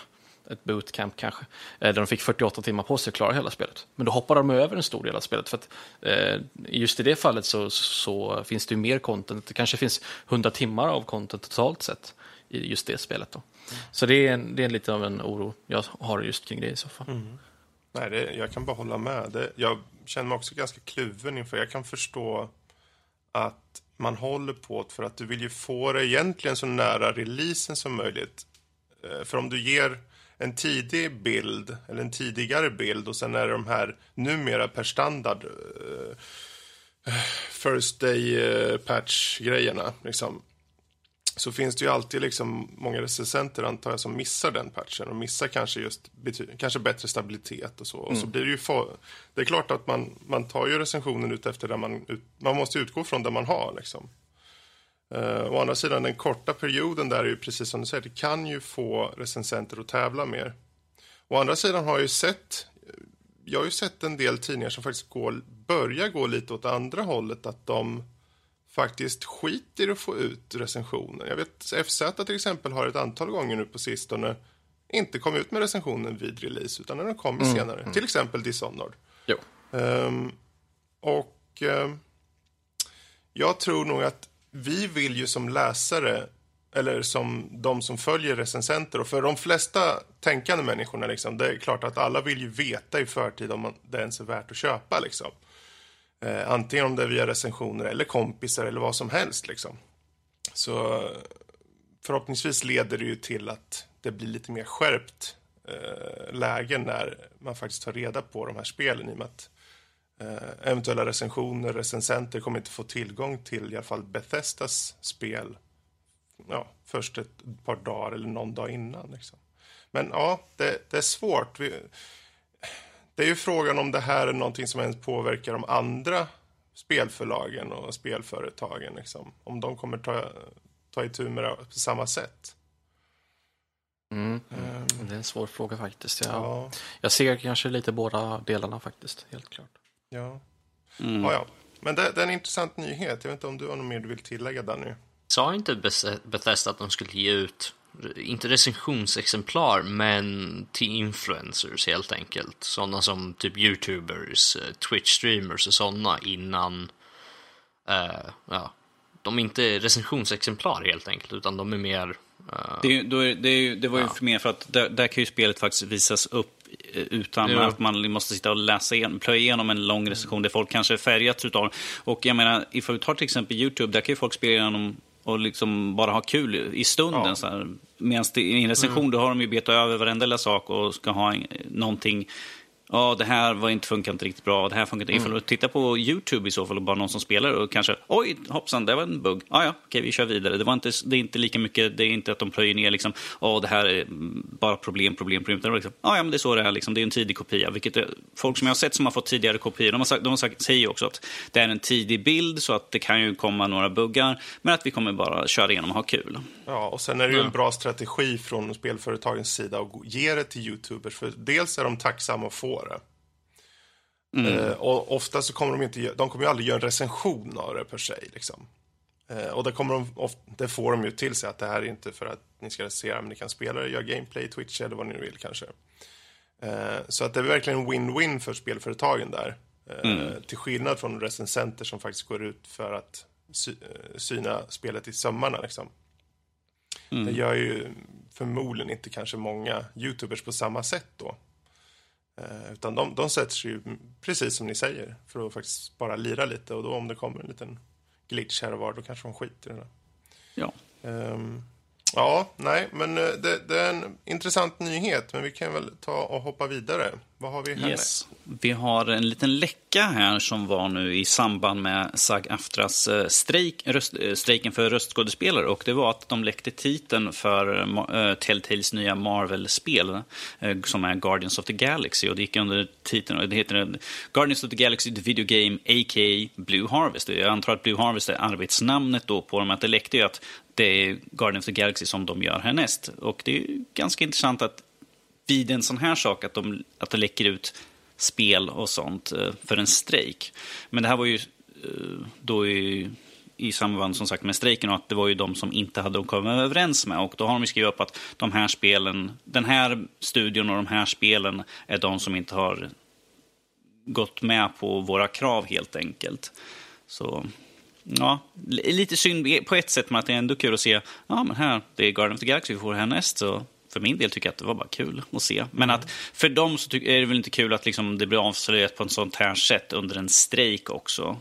ett bootcamp kanske, eh, där de fick 48 timmar på sig att klara hela spelet. Men då hoppade de över en stor del av spelet, för att eh, just i det fallet så, så finns det ju mer content. Det kanske finns 100 timmar av content totalt sett i just det spelet. Då. Så det är, en, det är lite av en oro jag har just kring det i så fall. Mm. Nej, det, jag kan bara hålla med. Det, jag känner mig också ganska kluven inför. Jag kan förstå att man håller på det för att du vill ju få det egentligen så nära releasen som möjligt. Eh, för om du ger en tidig bild, eller en tidigare bild och sen är det de här numera per standard eh, first day eh, patch-grejerna. Liksom så finns det ju alltid liksom många recensenter antar jag som missar den patchen och missar kanske just kanske bättre stabilitet och så. Och så blir det ju det är klart att man, man tar ju recensionen ut efter där man, ut, man måste utgå från det man har liksom. Uh, å andra sidan den korta perioden där är ju precis som du säger, det kan ju få recensenter att tävla mer. Å andra sidan har jag ju sett, jag har ju sett en del tidningar som faktiskt går börjar gå lite åt andra hållet, att de faktiskt skiter i att få ut recensioner. Jag vet FZ till exempel har ett antal gånger nu på sistone inte kommit ut med recensionen vid release, utan den kommer mm. senare. Mm. Till exempel Dishonored. Jo. Um, och um, jag tror nog att vi vill ju som läsare eller som de som följer recensenter och för de flesta tänkande människorna liksom, det är klart att alla vill ju veta i förtid om det ens är värt att köpa liksom. Eh, antingen om det är via recensioner eller kompisar eller vad som helst liksom. Så förhoppningsvis leder det ju till att det blir lite mer skärpt eh, läge när man faktiskt tar reda på de här spelen i och med att eventuella recensioner, recensenter kommer inte få tillgång till i alla fall Bethesdas spel ja, först ett par dagar eller någon dag innan. Liksom. Men ja, det, det är svårt. Vi, det är ju frågan om det här är någonting som ens påverkar de andra spelförlagen och spelföretagen. Liksom. Om de kommer ta, ta itu med det på samma sätt. Mm. Um, det är en svår fråga faktiskt. Jag, ja. jag ser kanske lite båda delarna faktiskt, helt klart. Ja, mm. ja, ja. Men det, det, är en intressant nyhet. Jag vet inte om du har något mer du vill tillägga, Danny? Sa inte Bethesda att de skulle ge ut, inte recensionsexemplar, men till influencers helt enkelt. Sådana som typ YouTubers, eh, Twitch-streamers och sådana innan, uh, ja, de är inte recensionsexemplar helt enkelt, utan de är mer det, är, det, är, det, var ju ja. mer för att där, där, kan ju spelet faktiskt visas upp utan ja. att man måste sitta och läsa igen, plöja igenom en lång recension där folk kanske är färgats utav Och jag menar, ifall vi tar till exempel YouTube, där kan ju folk spela igenom och liksom bara ha kul i stunden. Ja. Medan i en recension mm. då har de ju betat över varenda lilla sak och ska ha någonting ja, det här var inte, funkar inte riktigt bra, det här funkar inte. Mm. Ifall du tittar på YouTube i så fall och bara någon som spelar och kanske, oj, hoppsan, det var en bugg. Ah, ja, okej, vi kör vidare. Det, var inte, det är inte lika mycket, det är inte att de plöjer ner liksom, åh, det här är bara problem, problem, problem. Det är liksom, ah, ja, men det är så det är, liksom. det är en tidig kopia. Vilket är, folk som jag har sett som har fått tidigare kopior, de, har sagt, de har sagt, säger också att det är en tidig bild så att det kan ju komma några buggar, men att vi kommer bara köra igenom och ha kul. Ja, och sen är det ju en bra strategi från spelföretagens sida att ge det till YouTubers, för dels är de tacksamma att få det. Mm. Eh, och ofta så kommer de inte, de kommer ju aldrig göra en recension av det per se. Liksom. Eh, och det, kommer de, of, det får de ju till sig att det här är inte för att ni ska recensera, men ni kan spela det, göra gameplay, Twitch eller vad ni vill kanske. Eh, så att det är verkligen win-win för spelföretagen där. Eh, mm. Till skillnad från recensenter som faktiskt går ut för att sy, eh, syna spelet i sömmarna. Liksom. Mm. Det gör ju förmodligen inte kanske många YouTubers på samma sätt då. Eh, utan de, de sätter sig ju precis som ni säger för att faktiskt bara lira lite och då om det kommer en liten glitch här och var då kanske de skiter i det. Ja. Um, ja, nej, men eh, det, det, är en intressant nyhet men vi kan väl ta och hoppa vidare. Vad har vi här yes. Vi har en liten läcka här som var nu i samband med SAG-AFTRAs eh, strejk, röst, eh, strejken för röstskådespelare. Och det var att de läckte titeln för uh, Telltales nya Marvel-spel uh, som är Guardians of the Galaxy. Och det gick under titeln, det heter Guardians of the Galaxy The Video Game, a.k.a. Blue Harvest. Jag antar att Blue Harvest är arbetsnamnet då på dem. Att det läckte ju att det är Guardians of the Galaxy som de gör härnäst. Och det är ganska intressant att vid en sån här sak att, de, att det läcker ut spel och sånt eh, för en strejk. Men det här var ju eh, då i, i samband som sagt med strejken och att det var ju de som inte hade kommit överens med. Och då har de skrivit upp att de här spelen, den här studion och de här spelen är de som inte har gått med på våra krav helt enkelt. Så ja, lite synd på ett sätt, men att det är ändå kul att se, ja men här, det är Guardian of the Galaxy vi får härnäst, så för min del tycker jag att det var bara kul att se. Men att för dem så är det väl inte kul att liksom det blir avslöjat på ett sånt här sätt under en strejk också.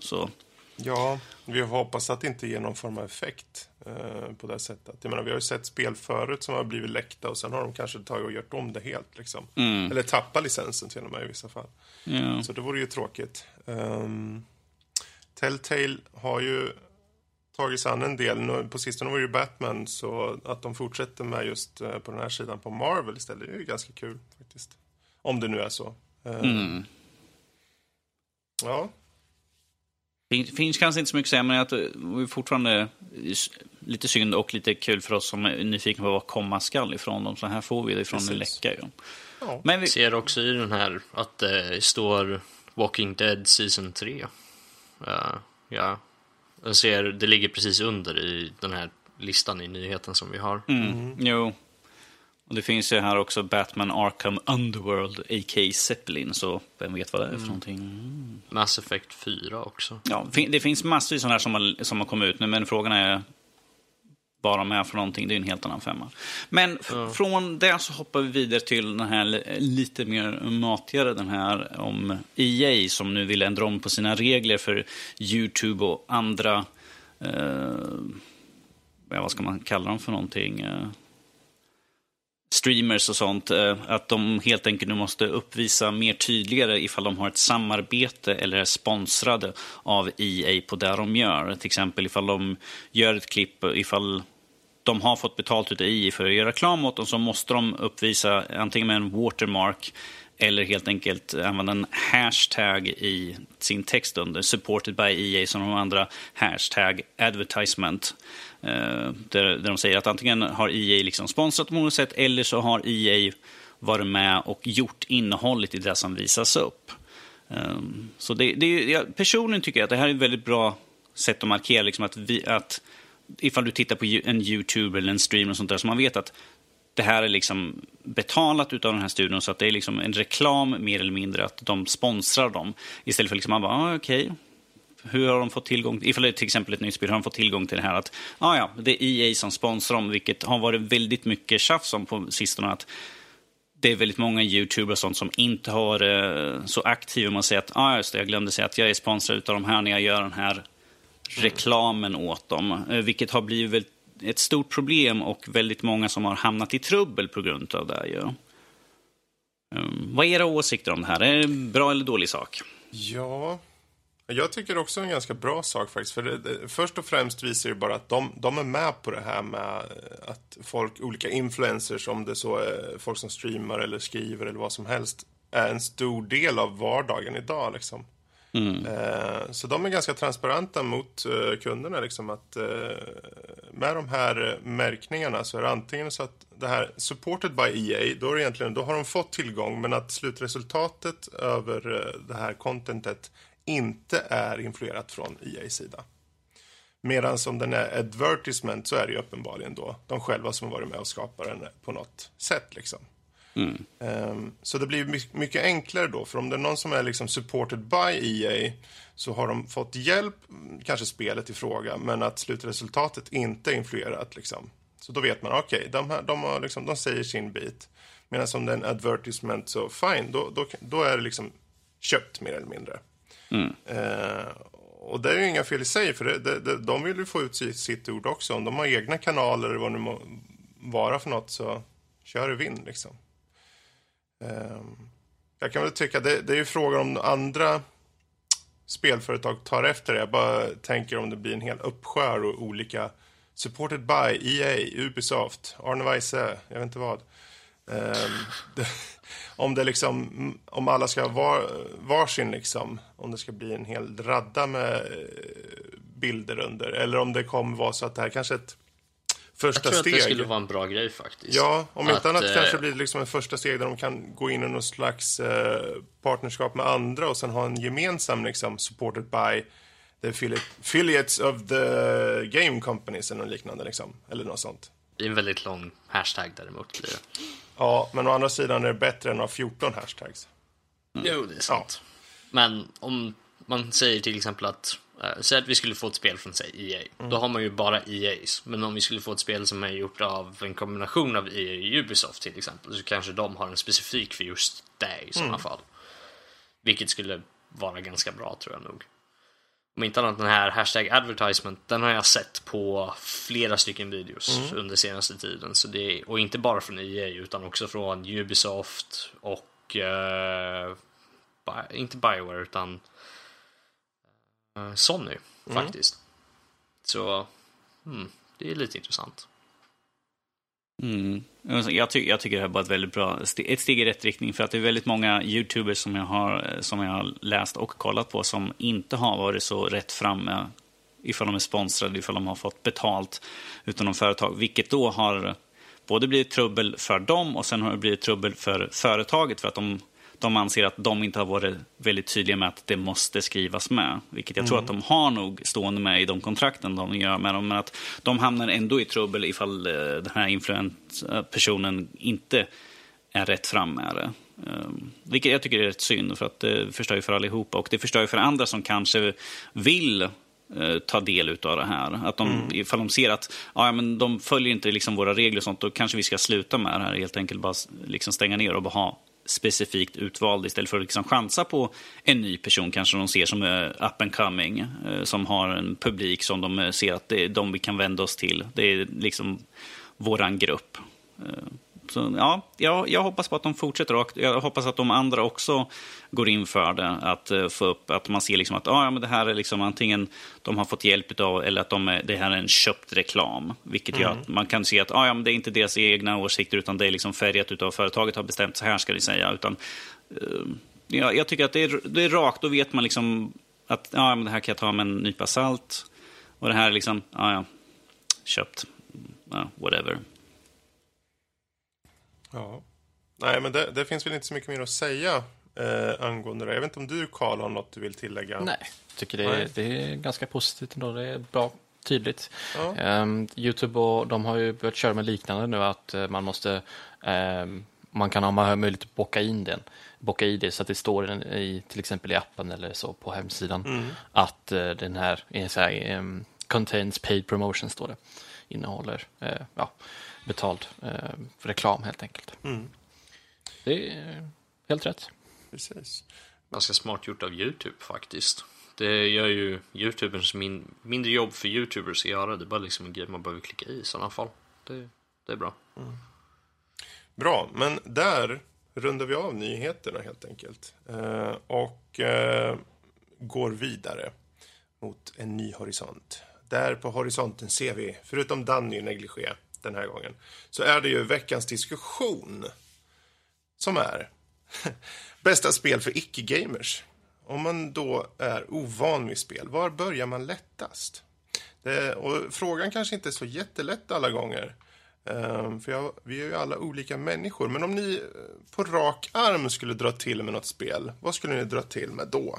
Så. Ja, vi hoppas att det inte ger någon form av effekt eh, på det sättet. Jag menar, vi har ju sett spel förut som har blivit läckta och sen har de kanske tagit och gjort om det helt. Liksom. Mm. Eller tappat licensen till och med i vissa fall. Ja. Så det vore ju tråkigt. Um, Telltale har ju tagit sig an en del. Nu, på sistone var det ju Batman, så att de fortsätter med just eh, på den här sidan på Marvel istället är ju ganska kul faktiskt. Om det nu är så. Eh, mm. Ja. Det finns kanske inte så mycket att säga, men att det är fortfarande lite synd och lite kul för oss som är nyfikna på vad komma skall ifrån dem. Så här får vi det ifrån en läcka. Ja. Ja. Men vi ser också i den här att det står Walking Dead Season 3. Uh, ja, jag ser, det ligger precis under i den här listan i nyheten som vi har. Mm. Jo. Och det finns ju här också Batman Arkham Underworld, a.k.a. Zeppelin, så vem vet vad det är för mm. någonting. Mm. Mass Effect 4 också. Ja, det finns massor sådana här som har, som har kommit ut nu, men frågan är vad de är för någonting, det är en helt annan femma. Men ja. från det så hoppar vi vidare till den här lite mer matigare, den här om EA som nu vill ändra om på sina regler för YouTube och andra, eh, vad ska man kalla dem för någonting? Eh, streamers och sånt, eh, att de helt enkelt nu måste uppvisa mer tydligare ifall de har ett samarbete eller är sponsrade av EA på det de gör. Till exempel ifall de gör ett klipp, ifall de har fått betalt av EI för att göra reklam åt dem så måste de uppvisa antingen med en watermark eller helt enkelt använda en hashtag i sin text under, supported by EA som de andra hashtag advertisement. Eh, där, de säger att antingen har EA liksom sponsrat på något sätt eller så har EA varit med och gjort innehållet i det som visas upp. Ehm, så det, det, jag personligen tycker jag att det här är ett väldigt bra sätt att markera liksom att, vi, att ifall du tittar på en YouTube eller en stream och sånt där, så man vet att det här är liksom betalat av den här studion så att det är liksom en reklam mer eller mindre att de sponsrar dem. Istället för liksom man bara, ah, okej, okay. hur har de fått tillgång, ifall det är till exempel ett nytt spel, hur har de fått tillgång till det här att, ah, ja, det är EA som sponsrar dem, vilket har varit väldigt mycket tjafs om på sistone att det är väldigt många YouTubers och sånt som inte har eh, så aktiva. Man säger att, ah, just det, jag glömde säga att jag är sponsrad av de här när jag gör den här reklamen åt dem. Eh, vilket har blivit ett stort problem och väldigt många som har hamnat i trubbel på grund av det. Ju. Ehm, vad är era åsikter om det här? Är det en bra eller dålig sak? Ja, jag tycker också en ganska bra sak faktiskt. För det, det, först och främst visar det bara att de, de, är med på det här med att folk, olika influencers, om det så är folk som streamar eller skriver eller vad som helst, är en stor del av vardagen idag. Liksom. Mm. Eh, så de är ganska transparenta mot eh, kunderna. Liksom, att, eh, med de här märkningarna så är det antingen så att det här supported by EA, då, är egentligen, då har de fått tillgång men att slutresultatet över det här contentet inte är influerat från EAs sida. Medan som den är advertisement så är det ju uppenbarligen då de själva som har varit med och skapat den på något sätt. Liksom. Mm. Um, så det blir mycket enklare då, för om det är någon som är liksom supported by EA så har de fått hjälp, kanske spelet i fråga, men att slutresultatet inte är influerat. Liksom. Så då vet man, okej, okay, de, de, liksom, de säger sin bit. Medan om det är en advertisement så fine, då, då, då är det liksom köpt mer eller mindre. Mm. Uh, och det är ju inga fel i sig, för det, det, det, de vill ju få ut sitt, sitt ord också. Om de har egna kanaler eller vad det må vara för något så kör i vind liksom. Ehm, jag kan väl tycka, det, det är ju frågan om andra spelföretag tar efter det. Jag bara tänker om det blir en hel uppsjö och olika supported by EA, Ubisoft, Arne Weise, jag vet inte vad. Um, det, om det liksom, om alla ska ha varsin liksom, om det ska bli en hel radda med eh, bilder under, eller om det kommer vara så att det här kanske är ett första steg. Jag tror att det skulle vara en bra grej faktiskt. Ja, om inte annat äh... kanske blir det liksom en första steg där de kan gå in i någon slags eh, partnerskap med andra och sen ha en gemensam liksom supported by the affiliates of the game companies eller något liknande liksom. Eller något sånt. Det är en väldigt lång hashtag däremot blir det. Ja, men å andra sidan är det bättre än att ha 14 hashtags. Mm. Jo, det är sant. Ja. Men om man säger till exempel att säg att vi skulle få ett spel från säg EA. Mm. Då har man ju bara EA's. Men om vi skulle få ett spel som är gjort av en kombination av EA och Ubisoft till exempel. Så kanske de har en specifik för just det i sådana mm. fall. Vilket skulle vara ganska bra tror jag nog. Om inte annat den här hashtag advertisement, den har jag sett på flera stycken videos mm. under senaste tiden. Så det, och inte bara från EA utan också från Ubisoft och uh, inte Bioware utan Eh, Sony mm. faktiskt. Så mm, det är lite intressant. Mm. Jag, ty jag, tycker det här var ett väldigt bra ett steg i rätt riktning för att det är väldigt många YouTubers som jag har, som jag har läst och kollat på som inte har varit så rätt framme ifall de är sponsrade, ifall de har fått betalt utan de företag, vilket då har både blivit trubbel för dem och sen har det blivit trubbel för företaget för att de de anser att de inte har varit väldigt tydliga med att det måste skrivas med. Vilket jag tror att de har nog stående med i de kontrakten de gör med dem. Men att de hamnar ändå i trubbel ifall eh, den här influent-personen inte är rätt fram med det. Um, vilket jag tycker är rätt synd, för att det förstör ju för allihopa. Och det förstör ju för andra som kanske vill uh, ta del av det här. Att de, mm. Ifall de ser att ja, men de följer inte liksom våra regler och sånt, då kanske vi ska sluta med det här. Helt enkelt bara liksom stänga ner och bara ha specifikt utvald istället för att liksom chansa på en ny person kanske de ser som är up and coming. Eh, som har en publik som de eh, ser att det är de vi kan vända oss till. Det är liksom våran grupp. Så, ja, jag, jag hoppas på att de fortsätter och jag hoppas att de andra också går in för det. Att uh, få upp, att man ser liksom att ah, ja, men det här är liksom antingen de har fått hjälp av eller att de är, det här är en köpt reklam. Vilket mm. gör att man kan se att ah, ja, men det är inte deras egna åsikter utan det är liksom färgat av företaget har bestämt så här ska ni säga. Utan, uh, ja, jag tycker att det är, det är rakt, då vet man liksom att ja, men det här kan jag ta med en nypa salt. Och det här är liksom, ja, ja, köpt, ja, whatever. Ja. Nej, men det, det, finns väl inte så mycket mer att säga eh, angående det. Jag vet inte om du, Karl, har något du vill tillägga? Nej, jag tycker det är, det är ganska positivt ändå. Det är bra, tydligt. Ja. Um, Youtube och de har ju börjat köra med liknande nu, att uh, man måste um, man kan ha möjlighet att bocka in den, bocka i det så att det står i till exempel i appen eller så på hemsidan mm. att uh, den här, är så här um, contains paid promotion står det, innehåller uh, ja, betald eh, reklam helt enkelt. Mm. Det är helt rätt. Precis. Ganska smart gjort av Youtube faktiskt. Det gör ju Youtubers min, mindre jobb för Youtubers att göra. Det är bara liksom en grej man behöver klicka i i sådana fall. Det, det är bra. Mm. Bra, men där rundar vi av nyheterna helt enkelt. Eh, och eh, går vidare mot en ny horisont. Där på horisonten ser vi, förutom Danny negligé, den här gången, så är det ju veckans diskussion som är bästa spel för icke-gamers. Om man då är ovan vid spel, var börjar man lättast? Det, och frågan kanske inte är så jättelätt alla gånger. Um, för jag, vi är ju alla olika människor. Men om ni eh, på rak arm skulle dra till med något spel, vad skulle ni dra till med då?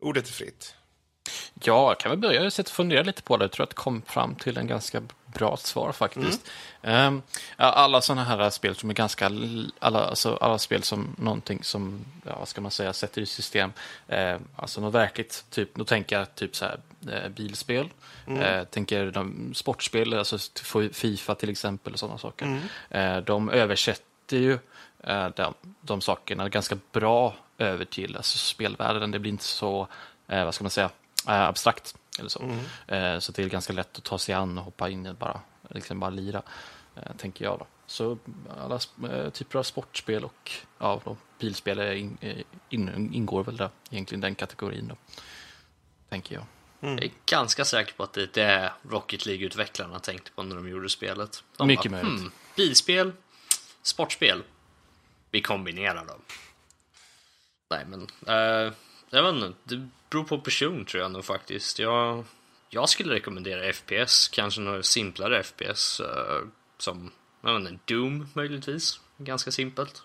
Ordet är fritt. Ja, jag kan väl börja sätta fundera lite på det. Jag tror att jag kom fram till en ganska bra svar faktiskt. Mm. Um, alla sådana här spel som är ganska, alla, alltså, alla spel som någonting som, ja, vad ska man säga, sätter i system. Uh, alltså något verkligt, typ, då tänker jag typ så här, uh, bilspel. Mm. Uh, tänker de, sportspel, alltså Fifa till exempel och sådana saker. Mm. Uh, de översätter ju de, de sakerna ganska bra över till alltså, spelvärlden. Det blir inte så, vad ska man säga, abstrakt. Eller så. Mm. Eh, så det är ganska lätt att ta sig an och hoppa in och bara, liksom bara lira, eh, tänker jag. Då. Så alla eh, typer av sportspel och ja, då, bilspel in, in, ingår väl där, egentligen den kategorin. Då, tänker jag. Mm. Jag är ganska säker på att det är Rocket League-utvecklarna tänkte på när de gjorde spelet. De Mycket bara, möjligt. Hmm, bilspel, sportspel. Vi kombinerar dem. Nej, men... Uh, jag vet inte. Det beror på person tror jag nog faktiskt. Jag, jag skulle rekommendera FPS, kanske något simplare FPS. Uh, eh, som jag vet inte, Doom möjligtvis. Ganska simpelt.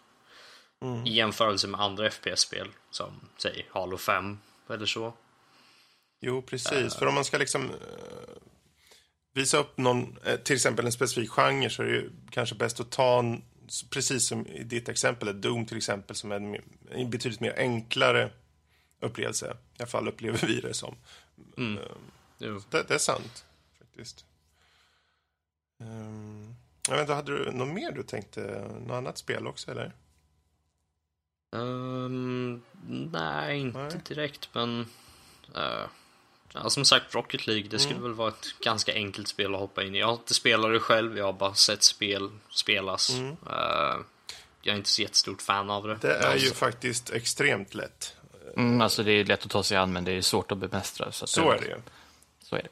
Mm. I jämförelse med andra FPS-spel som säg Halo 5 eller så. Jo, precis. Uh, För om man ska liksom uh, visa upp någon, till exempel en specifik genre så är det ju kanske bäst att ta en, precis som i ditt exempel, Doom till exempel, som är en, en betydligt mer enklare upplevelse. I alla fall upplever vi det som. Mm. Uh, det, det, är sant, faktiskt. Um, jag vet inte, hade du något mer du tänkte? Något annat spel också, eller? Um, nej, inte nej. direkt, men... Uh, ja, som sagt, Rocket League, det skulle mm. väl vara ett ganska enkelt spel att hoppa in i. Jag har inte spelat det själv, jag har bara sett spel spelas. Mm. Uh, jag är inte så jättestort fan av det. Det är alltså. ju faktiskt extremt lätt. Mm, alltså det är lätt att ta sig an, men det är svårt att bemästra. Så, att så det, är det ju. Så är det.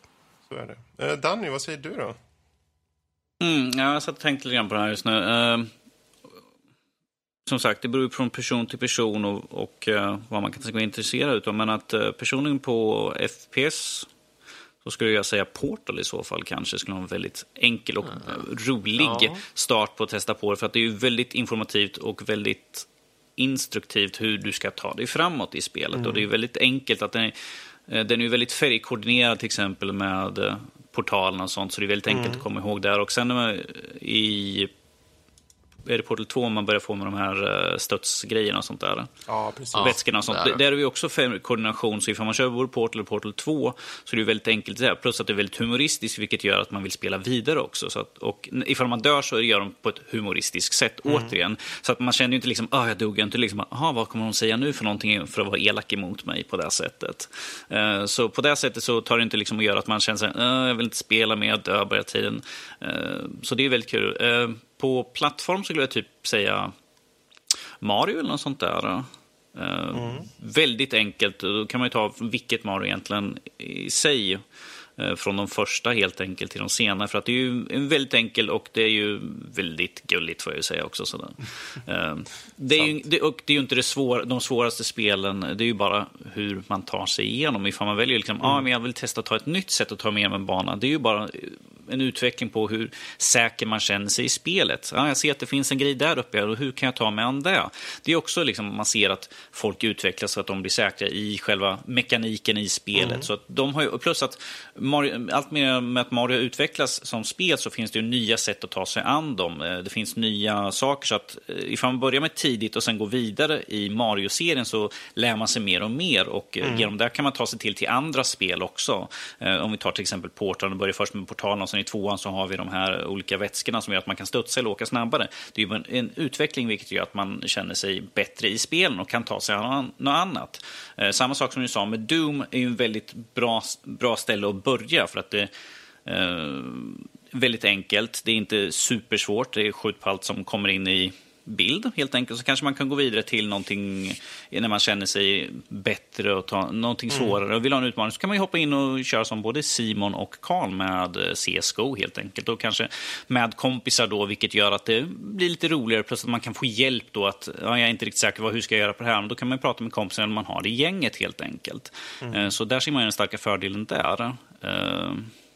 Så är det. Eh, Danny, vad säger du då? Mm, jag satt och tänkte lite grann på det här just nu. Uh, som sagt, det beror från person till person och, och uh, vad man kan vara intresserad av. Men att uh, personen på FPS så skulle jag säga Portal i så fall kanske skulle vara en väldigt enkel och mm. rolig ja. start på att testa på det. För att det är ju väldigt informativt och väldigt instruktivt hur du ska ta dig framåt i spelet. Mm. Och det är väldigt enkelt att den är, eh, den är väldigt färgkoordinerad till exempel med eh, portalen och sånt, så det är väldigt enkelt mm. att komma ihåg där. Och sen i är det Portal 2 man börjar få med de här eh, studsgrejerna och sånt där. Ja, precis. Vätskorna och sånt. Där, där är vi också för koordination, så ifall man kör både Portal och Portal 2 så är det väldigt enkelt där. Plus att det är väldigt humoristiskt, vilket gör att man vill spela vidare också. Så att, och ifall man dör så gör de på ett humoristiskt sätt, mm. återigen. Så att man känner ju inte liksom, ah, jag dog inte liksom, aha, vad kommer de säga nu för någonting för att vara elak emot mig på det sättet. Uh, så på det sättet så tar det inte liksom att göra att man känner sig, uh, jag vill inte spela mer, jag dör bara tiden. Uh, så det är väldigt kul. På plattform skulle jag typ säga Mario eller något sånt där. Uh, mm. Väldigt enkelt. Då kan man ju ta vilket Mario egentligen i sig. Uh, från de första helt enkelt till de senare. För att det är ju väldigt enkel och det är ju väldigt gulligt får jag ju säga också. Sådär. Uh, det, är ju, det, och det är ju inte det svår, de svåraste spelen. Det är ju bara hur man tar sig igenom. Ifall man väljer liksom, mm. ah, men jag vill testa att ta ett nytt sätt att ta mig en bana. Det är ju bara en utveckling på hur säker man känner sig i spelet. Ja, jag ser att det finns en grej där uppe, och hur kan jag ta mig an det? Det är också liksom, man ser att folk utvecklas så att de blir säkra i själva mekaniken i spelet. Mm. Så att de har ju, plus att Mario, allt mer med att Mario utvecklas som spel så finns det ju nya sätt att ta sig an dem. Eh, det finns nya saker, så att eh, ifall man börjar med tidigt och sen går vidare i Mario-serien så lär man sig mer och mer och eh, mm. genom det kan man ta sig till till andra spel också. Om vi tar till exempel Portalen, börjar först med Portalen och sen i tvåan så har vi de här olika vätskorna som gör att man kan studsa eller åka snabbare. Det är ju en utveckling vilket gör att man känner sig bättre i spelen och kan ta sig an något annat. Samma sak som du sa med Doom är ju en väldigt bra, bra ställe att börja för att det är väldigt enkelt. Det är inte supersvårt. Det är skjut på allt som kommer in i bild helt enkelt. Så kanske man kan gå vidare till någonting när man känner sig bättre och ta någonting mm. svårare och vill ha en utmaning. Så kan man hoppa in och köra som både Simon och Karl med eh, CSGO helt enkelt. Och kanske med kompisar då, vilket gör att det blir lite roligare. Plus att man kan få hjälp då att, ja, jag är inte riktigt säker på hur ska jag göra på det här. Men då kan man prata med kompisar när man har det i gänget helt enkelt. Mm. Eh, så där ser man ju den starka fördelen där. Eh,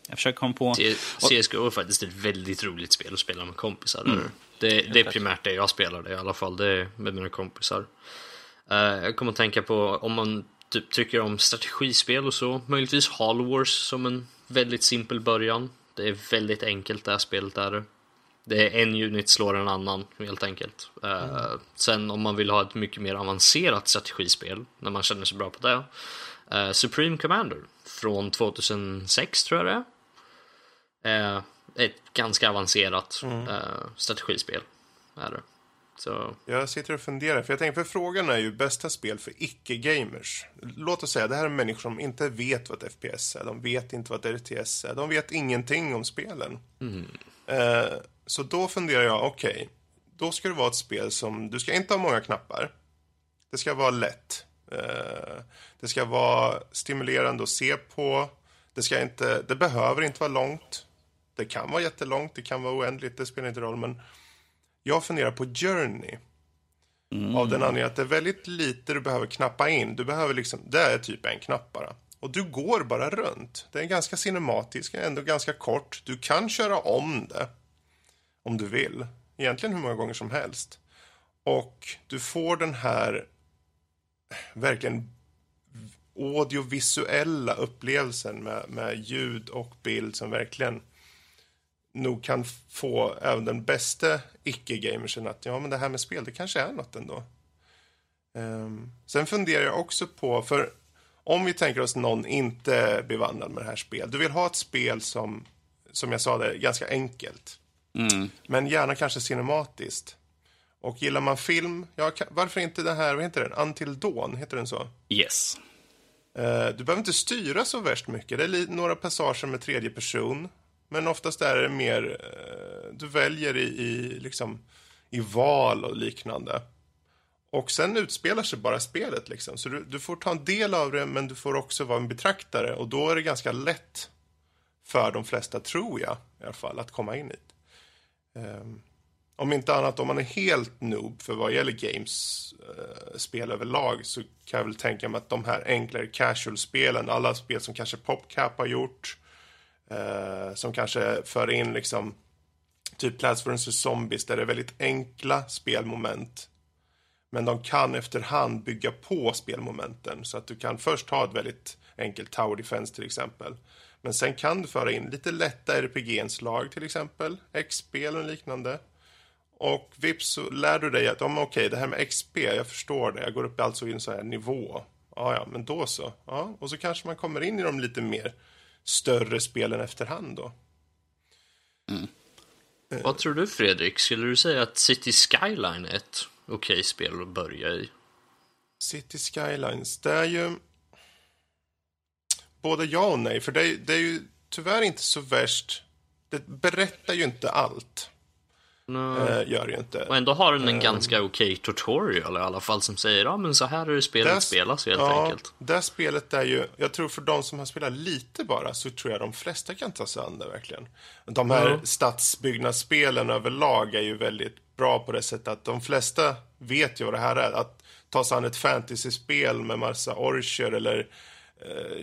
jag försöker komma på... CSGO är faktiskt ett väldigt roligt spel att spela med kompisar. Mm. Det, det är primärt det jag spelar det i alla fall, det är med mina kompisar. Uh, jag kommer att tänka på om man typ tycker om strategispel och så, möjligtvis Hall Wars som en väldigt simpel början. Det är väldigt enkelt det här spelet är det. Det är en unit slår en annan helt enkelt. Uh, mm. Sen om man vill ha ett mycket mer avancerat strategispel, när man känner sig bra på det. Uh, Supreme Commander från 2006 tror jag det är ett ganska avancerat mm. uh, strategispel. Är det. Så. Jag sitter och funderar, för jag tänker, för frågan är ju bästa spel för icke-gamers. Låt oss säga, det här är människor som inte vet vad ett FPS är, de vet inte vad ett RTS är, de vet ingenting om spelen. Mm. Uh, så då funderar jag, okej, okay, då ska det vara ett spel som, du ska inte ha många knappar. Det ska vara lätt. Uh, det ska vara stimulerande att se på. Det, ska inte, det behöver inte vara långt. Det kan vara jättelångt, det kan vara oändligt, det spelar inte roll. Men jag funderar på Journey. Mm. Av den anledningen att det är väldigt lite du behöver knappa in. Du behöver liksom, det är typ en knapp bara. Och du går bara runt. Det är ganska cinematiskt, ändå ganska kort. Du kan köra om det. Om du vill. Egentligen hur många gånger som helst. Och du får den här verkligen audiovisuella upplevelsen med, med ljud och bild som verkligen nog kan få även den bästa icke-gamersen att ja, men det här med spel, det kanske är något ändå. Um, sen funderar jag också på, för om vi tänker oss någon inte bevandrad med det här spelet. Du vill ha ett spel som, som jag sa, det ganska enkelt. Mm. Men gärna kanske cinematiskt. Och gillar man film, ja, varför inte det här, vad heter den, Until Dawn, heter den så? Yes. Uh, du behöver inte styra så värst mycket. Det är några passager med tredje person. Men oftast är det mer, eh, du väljer i, i, liksom, i val och liknande. Och sen utspelar sig bara spelet liksom. Så du, du, får ta en del av det, men du får också vara en betraktare. Och då är det ganska lätt för de flesta, tror jag i alla fall, att komma in i det. Um, om inte annat, om man är helt noob för vad gäller games, uh, spel överlag, så kan jag väl tänka mig att de här enklare casual-spelen, alla spel som kanske PopCap har gjort, Eh, som kanske för in liksom typ Plants vs Zombies, där det är väldigt enkla spelmoment. Men de kan efterhand bygga på spelmomenten så att du kan först ha ett väldigt enkelt Tower Defense till exempel. Men sen kan du föra in lite lätta RPG-inslag till exempel, X-spel och liknande. Och vips så lär du dig att, om okej, okay, det här med XP, jag förstår det, jag går upp alltså i en sån här nivå. Ja, ja, men då så. Ja, och så kanske man kommer in i de lite mer större spelen efterhand då. Mm. Eh. Vad tror du Fredrik? Skulle du säga att City Skyline är ett okej spel att börja i? City Skylines, det är ju både ja och nej. För det är, det är ju tyvärr inte så värst... Det berättar ju inte allt. No. Äh, gör ju inte. Och ändå har den en äh, ganska okej okay tutorial i alla fall som säger ja men så här är det spelet spelas helt ja, enkelt. Det spelet är ju, jag tror för de som har spelat lite bara så tror jag de flesta kan ta sig an det verkligen. De här mm. stadsbyggnadsspelen överlag är ju väldigt bra på det sättet att de flesta vet ju vad det här är. Att ta sig an ett fantasyspel med massa orcher eller eh,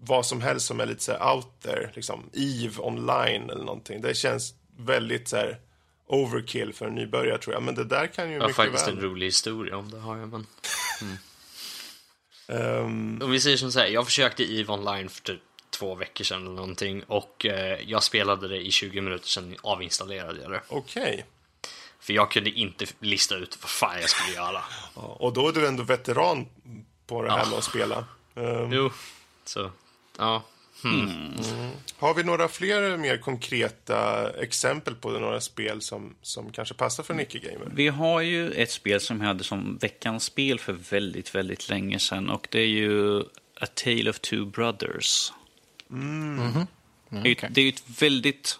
vad som helst som är lite så out there, liksom Eve online eller någonting. Det känns väldigt så här overkill för en nybörjare tror jag. Men det där kan ju jag mycket väl... Jag har faktiskt en rolig historia om det har jag, men... Mm. um... Om vi säger som så här, jag försökte Eve online för typ två veckor sedan eller någonting och eh, jag spelade det i 20 minuter sedan avinstallerade jag det. Okej. Okay. För jag kunde inte lista ut vad fan jag skulle göra. och då är du ändå veteran på det här ja. med att spela. Um... Jo, så Ja. Hmm. Mm. Har vi några fler mer konkreta exempel på några spel som, som kanske passar för Nicky Gamer? Vi har ju ett spel som vi hade som veckans spel för väldigt, väldigt länge sedan och det är ju A Tale of Two Brothers. Mm. Mm -hmm. mm, okay. Det är ju ett väldigt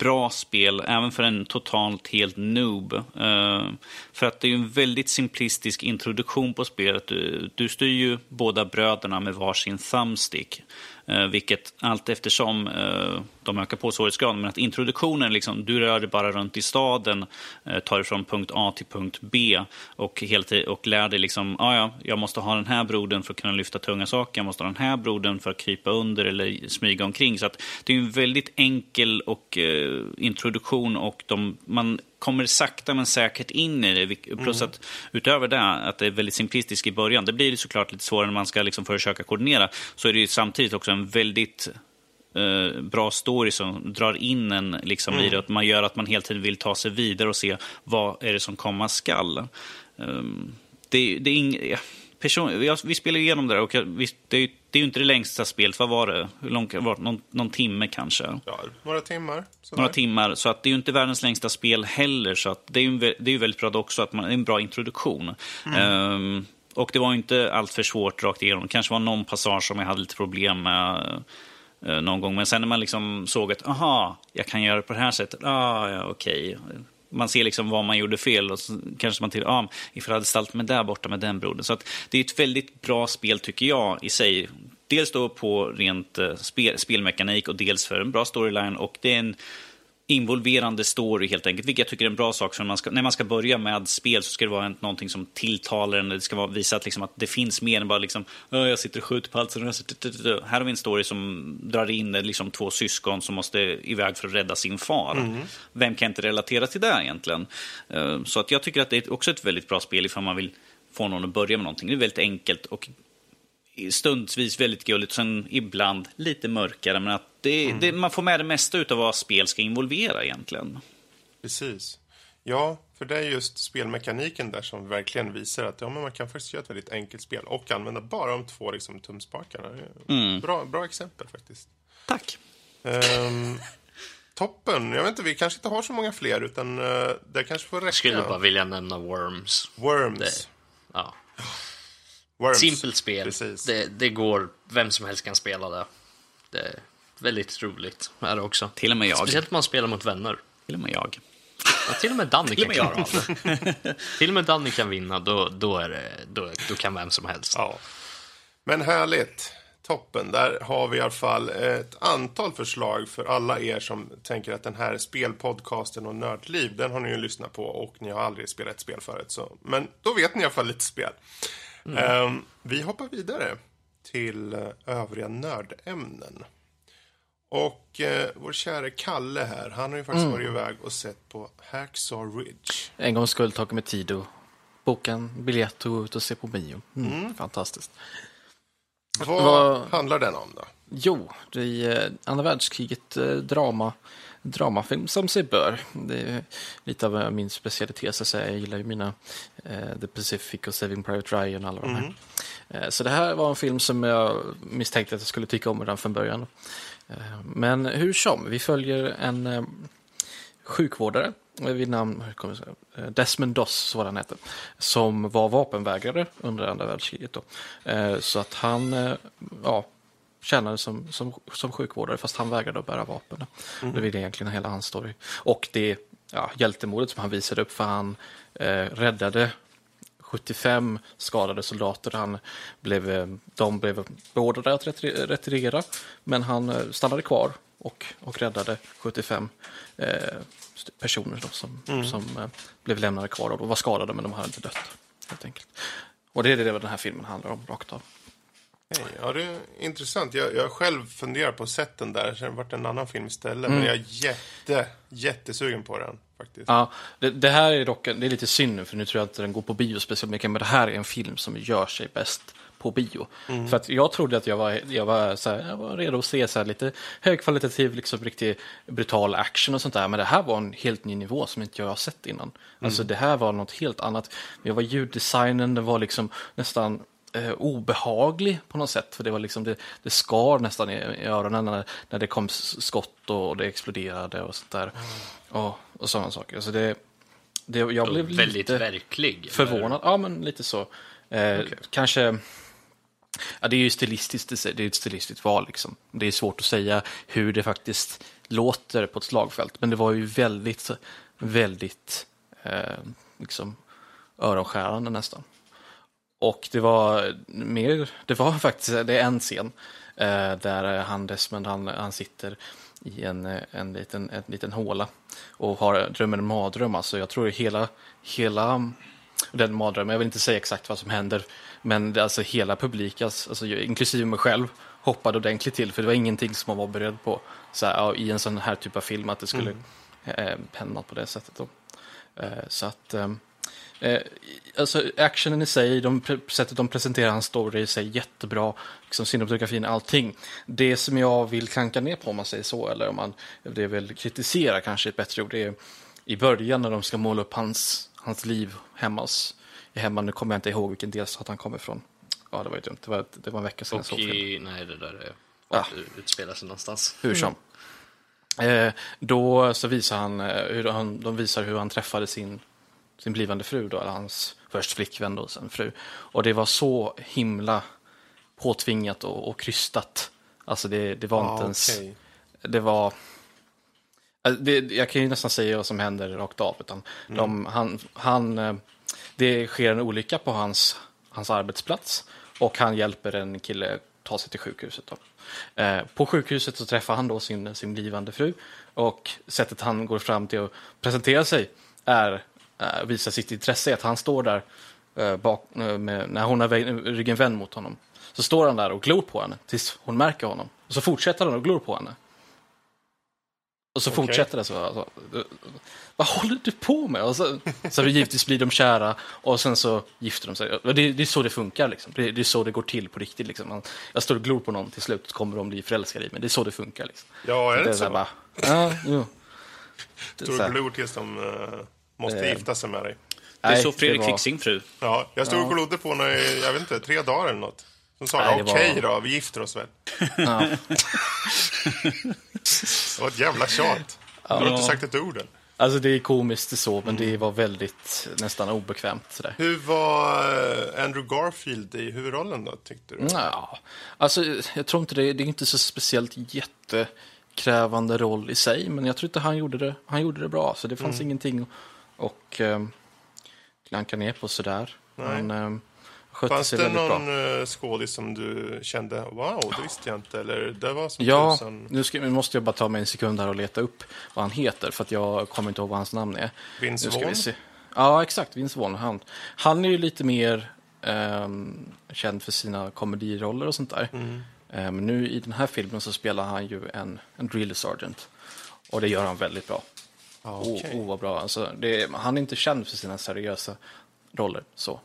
bra spel, även för en totalt helt noob. Uh, för att det är en väldigt simplistisk introduktion på spelet. Du, du styr ju båda bröderna med varsin thumbstick. Eh, vilket allt eftersom eh, de ökar på svårighetsgraden. Men att introduktionen, liksom, du rör dig bara runt i staden, eh, tar dig från punkt A till punkt B och, helt, och lär dig liksom, ah, ja, jag måste ha den här brodern för att kunna lyfta tunga saker, jag måste ha den här brodern för att krypa under eller smyga omkring. Så att det är en väldigt enkel och, eh, introduktion och de, man kommer sakta men säkert in i det. Plus mm. att utöver det, att det är väldigt simplistiskt i början. Det blir såklart lite svårare när man ska liksom försöka koordinera. Så är det samtidigt också en väldigt eh, bra story som drar in en liksom, mm. i det. Att man gör att man hela tiden vill ta sig vidare och se vad är det som komma skall. Um, det, det är ing, person, jag, vi spelade igenom det där och vi, det, är, det är ju inte det längsta spelet. Vad var det? Hur långt var det? Någon, någon timme kanske? Ja, några timmar. Några timmar. Så att det är ju inte världens längsta spel heller. Så att det är ju det är väldigt bra också att man, det är en bra introduktion. Mm. Um, och det var inte allt för svårt rakt igenom. Det kanske var någon passage som jag hade lite problem med Eh, någon gång. Men sen när man liksom såg att, aha, jag kan göra det på det här sättet. Ah, ja, okej. Okay. Man ser liksom vad man gjorde fel och så kanske man till, ah, ifall jag hade ställt mig där borta med den brodern. Så att det är ett väldigt bra spel tycker jag i sig. Dels då på rent eh, spel, spelmekanik och dels för en bra storyline och det är en involverande story helt enkelt, vilket jag tycker är en bra sak. För man ska, när man ska börja med spel så ska det vara någonting som tilltalar en. Det ska vara, visa att, liksom, att det finns mer än bara liksom, jag sitter och skjuter på allt. Här har vi en story som drar in liksom, två syskon som måste iväg för att rädda sin far. Mm. Vem kan inte relatera till det egentligen? Eh, så att jag tycker att det är också ett väldigt bra spel ifall man vill få någon att börja med någonting. Det är väldigt enkelt och stundvis väldigt gulligt, sen ibland lite mörkare. Men att det, mm. det, man får med det mesta av vad spel ska involvera egentligen. Precis. Ja, för det är just spelmekaniken där som verkligen visar att ja, men man kan faktiskt göra ett väldigt enkelt spel och använda bara de två liksom, tumspakarna. Mm. Bra, bra exempel faktiskt. Tack. Um, toppen. Jag vet inte, vi kanske inte har så många fler utan uh, det kanske får räcka. Jag skulle bara vilja nämna Worms. Worms. Det, ja. Worms. Simpelt spel. Det, det, går, vem som helst kan spela det. Det är väldigt roligt är det också. Till och med jag. Speciellt om man spelar mot vänner. Till och med jag. Ja, till och med Danny kan klara av det. till och med Danny kan vinna, då, då, är det, då, då kan vem som helst. Ja. Men härligt. Toppen. Där har vi i alla fall ett antal förslag för alla er som tänker att den här spelpodcasten och Nördliv, den har ni ju lyssnat på och ni har aldrig spelat ett spel förut. Så. Men då vet ni i alla fall lite spel. Mm. Um, vi hoppar vidare till uh, övriga nördämnen. Och uh, vår käre Kalle här, han har ju faktiskt mm. varit iväg och sett på Hacksaw Ridge. En gångs skull tagit med tid och boka en biljett och gå ut och se på bio. Mm, Fantastiskt. Vad, Vad- handlar den om då? Jo, det är eh, andra världskriget eh, drama, dramafilm som sig bör. Det är lite av min specialitet, så att säga. Jag gillar ju mina eh, The Pacific och Saving Private Ryan och alla de här. Eh, så det här var en film som jag misstänkte att jag skulle tycka om redan från början. Eh, men hur som, vi följer en eh, sjukvårdare vid namn eh, Desmond Doss, var han hette, som var vapenvägrare under andra världskriget. Då. Eh, Så att han ja, tjänade som, som, som sjukvårdare fast han vägrade att bära vapen. Det är egentligen hela hans story. Och det ja, hjältemodet som han visade upp för han eh, räddade 75 skadade soldater. Han blev, eh, de blev beordrade att retire- retirera, men han eh, stannade kvar och, och räddade 75 eh, personer då, som, som eh, blev lämnade kvar och var skadade, men de hade inte dött. Helt enkelt. Och det är det den här filmen handlar om, rakt av. Hej, Ja, det är intressant. Jag, jag själv funderar på att den där. Sen vart en annan film istället. Men jag är jätte, jättesugen på den faktiskt. Ja, det, det här är dock det är lite synd nu, för nu tror jag inte den går på bio speciellt mycket, men det här är en film som gör sig bäst på bio. För att jag trodde att jag var, jag var, så här, jag var redo att se så här lite högkvalitativ, liksom riktigt brutal action och sånt där, men det här var en helt ny nivå som inte jag har sett innan. Alltså det här var något helt annat. Det var ljuddesignen, det var liksom nästan eh, obehaglig på något sätt. För det var liksom, det, det skar nästan i, i öronen när, när det kom skott och, och det exploderade och sånt där. Och, och sådana saker. Alltså det, det, jag blev Väldigt lite verklig. förvånad. Ja, men lite så. Eh, Kanske... Ja, det är ju stilistiskt, det är ett stilistiskt val. Liksom. Det är svårt att säga hur det faktiskt låter på ett slagfält. Men det var ju väldigt, väldigt eh, liksom, öronskärande nästan. Och det var mer, det var faktiskt, det är en scen eh, där han Desmond, han, han sitter i en, eh, en, liten, en liten håla och har drömmer en mardröm. Alltså jag tror hela, hela den mardrömmen, jag vill inte säga exakt vad som händer, men det, alltså hela publiken, alltså, inklusive mig själv, hoppade ordentligt till, för det var ingenting som man var beredd på så här, ja, i en sån här typ av film, att det skulle eh, hända på det sättet. Då. Eh, så att, ehm, Eh, alltså actionen i sig, de, sättet de presenterar hans story i sig, jättebra. Liksom cinematografin, allting. Det som jag vill klanka ner på om man säger så, eller om man, det vill kritisera kanske ett bättre ord, det är i början när de ska måla upp hans, hans liv hemma hos, hemma, nu kommer jag inte ihåg vilken delstat han kommer ifrån. Ja, det var ju dumt, det var, det var en vecka sedan jag såg filmen. nej, det där är, Ja. utspelar sig någonstans. Hur som. Eh, då så visar han, eh, hur han, de visar hur han träffade sin, sin blivande fru, då, eller hans först flickvän och sen fru. Och det var så himla påtvingat och, och krystat. Alltså det, det var inte Ah, ens... okej. Det var... Alltså det, jag kan ju nästan säga vad som händer rakt av. Utan de, han, han, eh, det sker en olycka på hans, hans arbetsplats och han hjälper en kille ta sig till sjukhuset. Då. Eh, på sjukhuset så träffar han då sin, sin blivande fru och sättet han går fram till att presentera sig är eh, visa sitt intresse, att han står där eh, bak, eh, med, när hon har ryggen vänd mot honom. Så står han där och glor på henne tills hon märker honom. Och så fortsätter han och glor på henne. Och så Okej. fortsätter det så. Alltså, vad håller du på med? Och så, så givetvis blir de kära och sen så gifter de sig. Och Det, det är så det funkar. Liksom. Det, det är så det går till på riktigt. Liksom. Man, jag står och glor på någon, till slut kommer de bli förälskade i mig. Det är så det funkar. Liksom. Ja, är det är så här så? bara, ja, jo. Är så du här, glor tills de eh, måste Eh, gifta sig med dig? Det är så Fredrik fick sin fru. Ja, jag stod och glodde på henne i, jag vet inte, tre dagar eller något. Så sa okej var- då, vi gifter oss väl. Ja. Det var ett jävla tjat. Du har inte sagt ett ord än. Alltså det är komiskt så, men det var väldigt nästan obekvämt. Sådär. Hur var eh, Andrew Garfield i huvudrollen då, tyckte du? Ja, alltså jag tror inte det, det är inte så speciellt jättekrävande roll i sig, men jag tror inte han gjorde det, han gjorde det bra, så det fanns Mm. ingenting att och, um, klanka ner på sådär. Han um, skötte Fanns sig det väldigt någon eh, skådis som du kände, wow, det visste jag inte, eller det var som Ja, tusan nu, ska, nu måste jag bara ta mig en sekund här och leta upp vad han heter, för att jag kommer inte ihåg vad hans namn är. Vince Nu ska Vaughn? vi se. Ja, exakt. Vince Vaughn. Han, han är ju lite mer ehm, känd för sina komediroller och sånt där. Mm. Eh, Men nu i den här filmen så spelar han ju en, en drill sergeant. Och det gör han väldigt bra. Ja, Oh, okej. oh, vad bra. Alltså, det, han är inte känd för sina seriösa roller. Så.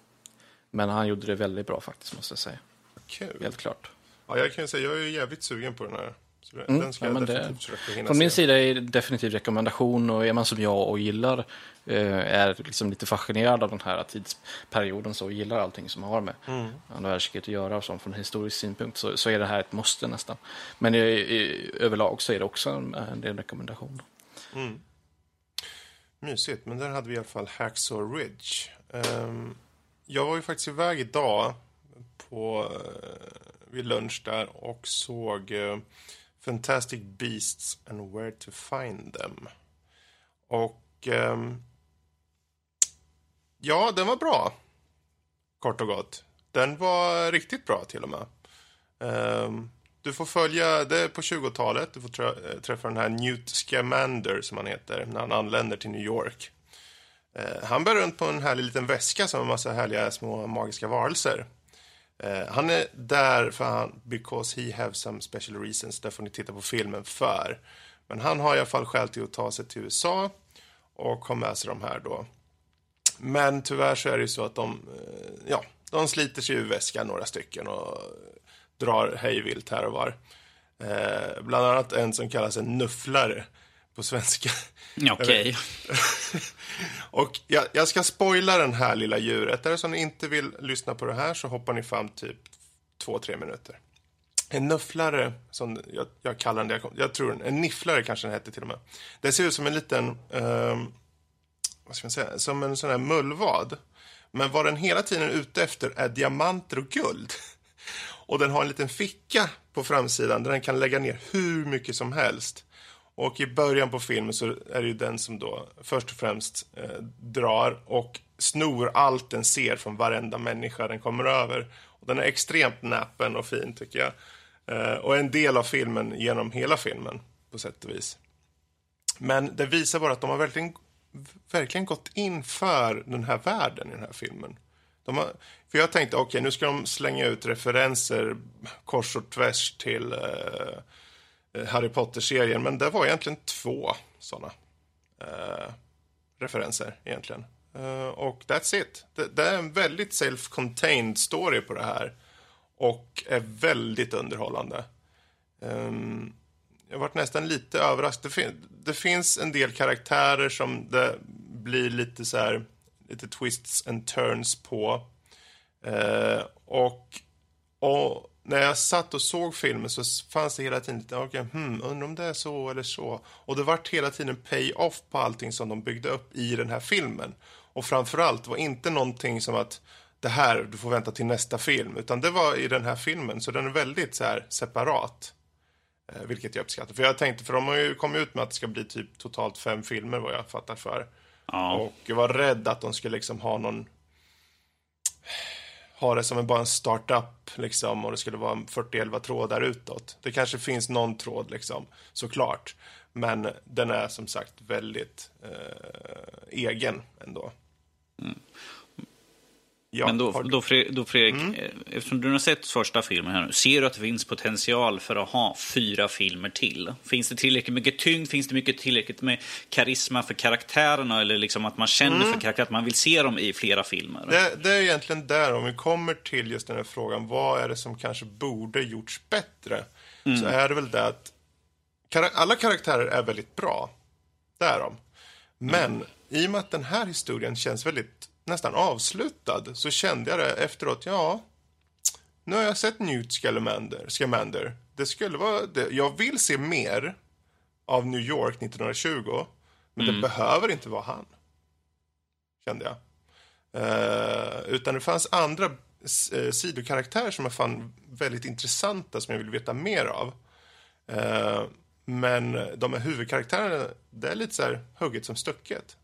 Men han gjorde det väldigt bra faktiskt, måste jag säga. Kul. Helt klart. Ja, jag kan säga, jag är jävligt sugen på den här. Så Mm, den ska ja, jag definitivt försöka hinna Från min se. sida är det definitivt rekommendation och är man som jag och gillar, eh, är liksom lite fascinerad av den här tidsperioden så och gillar allting som har med Mm. andra världskriget att göra och sånt från historisk synpunkt så, så är det här ett måste nästan. Men i, i, överlag så är det också en, en rekommendation. Mysigt, men där hade vi i alla fall Hacksaw Ridge. Ehm, jag var ju faktiskt iväg idag på, uh, vid lunch där och såg eh, Fantastic Beasts and Where to Find Them. Och ehm, ja, den var bra. Kort och gott. Den var riktigt bra till och med. Ehm, du får följa, det på 20-talet, du får trä, eh, träffa den här Newt Scamander som han heter när han anländer till New York. Eh, han bär runt på en härlig liten väska som har en massa härliga små magiska varelser. Eh, han är där för han, because he have some special reasons, där får ni titta på filmen för. Men han har i alla fall skäl till att ta sig till USA och ha med sig de här då. Men tyvärr så är det ju så att de, eh, ja, de sliter sig ur väskan några stycken och drar hejvilt här och var. Eh, bland annat en som kallas en nufflare på svenska. Okej. Och jag, jag ska spoila den här lilla djuret. Är det så ni inte vill lyssna på det här så hoppar ni fram typ två, tre minuter. En nufflare, som jag, jag kallar den det, jag, jag tror en nifflare kanske den hette till och med. Det ser ut som en liten, ehm, vad ska man säga, som en sån här mullvad. Men vad den hela tiden är ute efter är diamanter och guld. Och den har en liten ficka på framsidan där den kan lägga ner hur mycket som helst. Och i början på filmen så är det ju den som då först och främst eh, drar och snor allt den ser från varenda människa den kommer över. Och den är extremt näpen och fin tycker jag. Eh, och en del av filmen genom hela filmen på sätt och vis. Men det visar bara att de har verkligen, verkligen gått in för den här världen i den här filmen. De har, för jag tänkte, okej, nu ska de slänga ut referenser kors och tvärs till eh, Harry Potter-serien, men det var egentligen två sådana eh, referenser egentligen. Eh, och that's it. Det, det är en väldigt self-contained story på det här och är väldigt underhållande. Ehm, jag varit nästan lite överraskad. Det, fin- det finns en del karaktärer som det blir lite så här, lite twists and turns på. Eh, och, och när jag satt och såg filmen så fanns det hela tiden lite, okej, hmm, undrar om det är så eller så. Och det vart hela tiden pay-off på allting som de byggde upp i den här filmen. Och framförallt var inte någonting som att det här, du får vänta till nästa film. Utan det var i den här filmen, så den är väldigt så här separat. Eh, vilket jag uppskattar. För jag tänkte, för de har ju kommit ut med att det ska bli typ totalt fem filmer vad jag fattar för. Ja. Och jag var rädd att de skulle liksom ha någon ha det som en, bara en startup liksom och det skulle vara 40-11 trådar utåt. Det kanske finns någon tråd liksom, såklart. Men den är som sagt väldigt eh, egen ändå. Ja, Men då, har- då, Fre- då Fredrik, eh, eftersom du har sett första filmen här nu, ser du att det finns potential för att ha fyra filmer till? Finns det tillräckligt mycket tyngd? Finns det mycket tillräckligt med karisma för karaktärerna? Eller liksom att man känner för karaktärerna, att man vill se dem i flera filmer? Det, det är egentligen där, om vi kommer till just den här frågan, vad är det som kanske borde gjorts bättre? Så är det väl det att alla karaktärer är väldigt bra. Det är de. Men i och med att den här historien känns väldigt nästan avslutad så kände jag det efteråt, ja, nu har jag sett Newt Scamander. Scamander. Det skulle vara det. Jag vill se mer av New York 1920, men det behöver inte vara han. Kände jag. Eh, utan det fanns andra eh, sidokaraktärer som jag fann väldigt intressanta som jag vill veta mer av. Eh, men de här huvudkaraktärerna, det är lite så här hugget som stucket.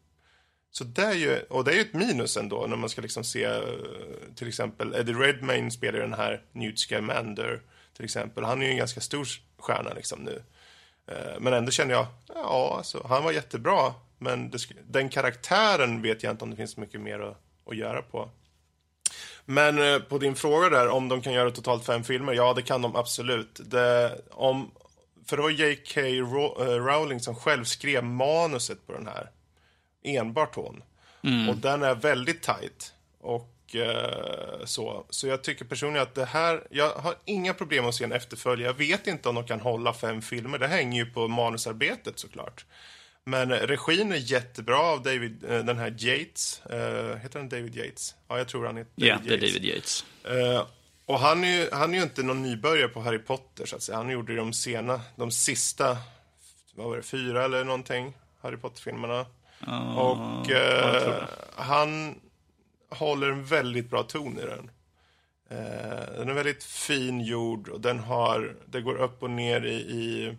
Så det är ju, och det är ju ett minus ändå när man ska liksom se eh, till exempel Eddie Redmayne spelar ju den här Newt Scamander till exempel. Han är ju en ganska stor stjärna liksom nu. Eh, men ändå känner jag, ja, alltså, han var jättebra. Men det, den karaktären vet jag inte om det finns mycket mer att, att göra på. Men eh, på din fråga där, om de kan göra totalt fem filmer? Ja, det kan de absolut. Det, om, för det var J.K. Rowling som själv skrev manuset på den här. Enbart hon. Och den är väldigt tight. Och eh, så. Så jag tycker personligen att det här, jag har inga problem att se en efterföljare. Jag vet inte om de kan hålla fem filmer. Det hänger ju på manusarbetet såklart. Men regin är jättebra av David, eh, den här Yates. Uh, heter han David Yates? Ja, jag tror han heter David Ja, det är David Yates. Uh, och han är, ju, han är ju inte någon nybörjare på Harry Potter, så att säga. Han gjorde de sena, de sista, vad var det, fyra eller någonting, Harry Potter-filmerna. Uh, och uh, han håller en väldigt bra ton i den. Uh, den är väldigt fin gjord och den har, det går upp och ner i, i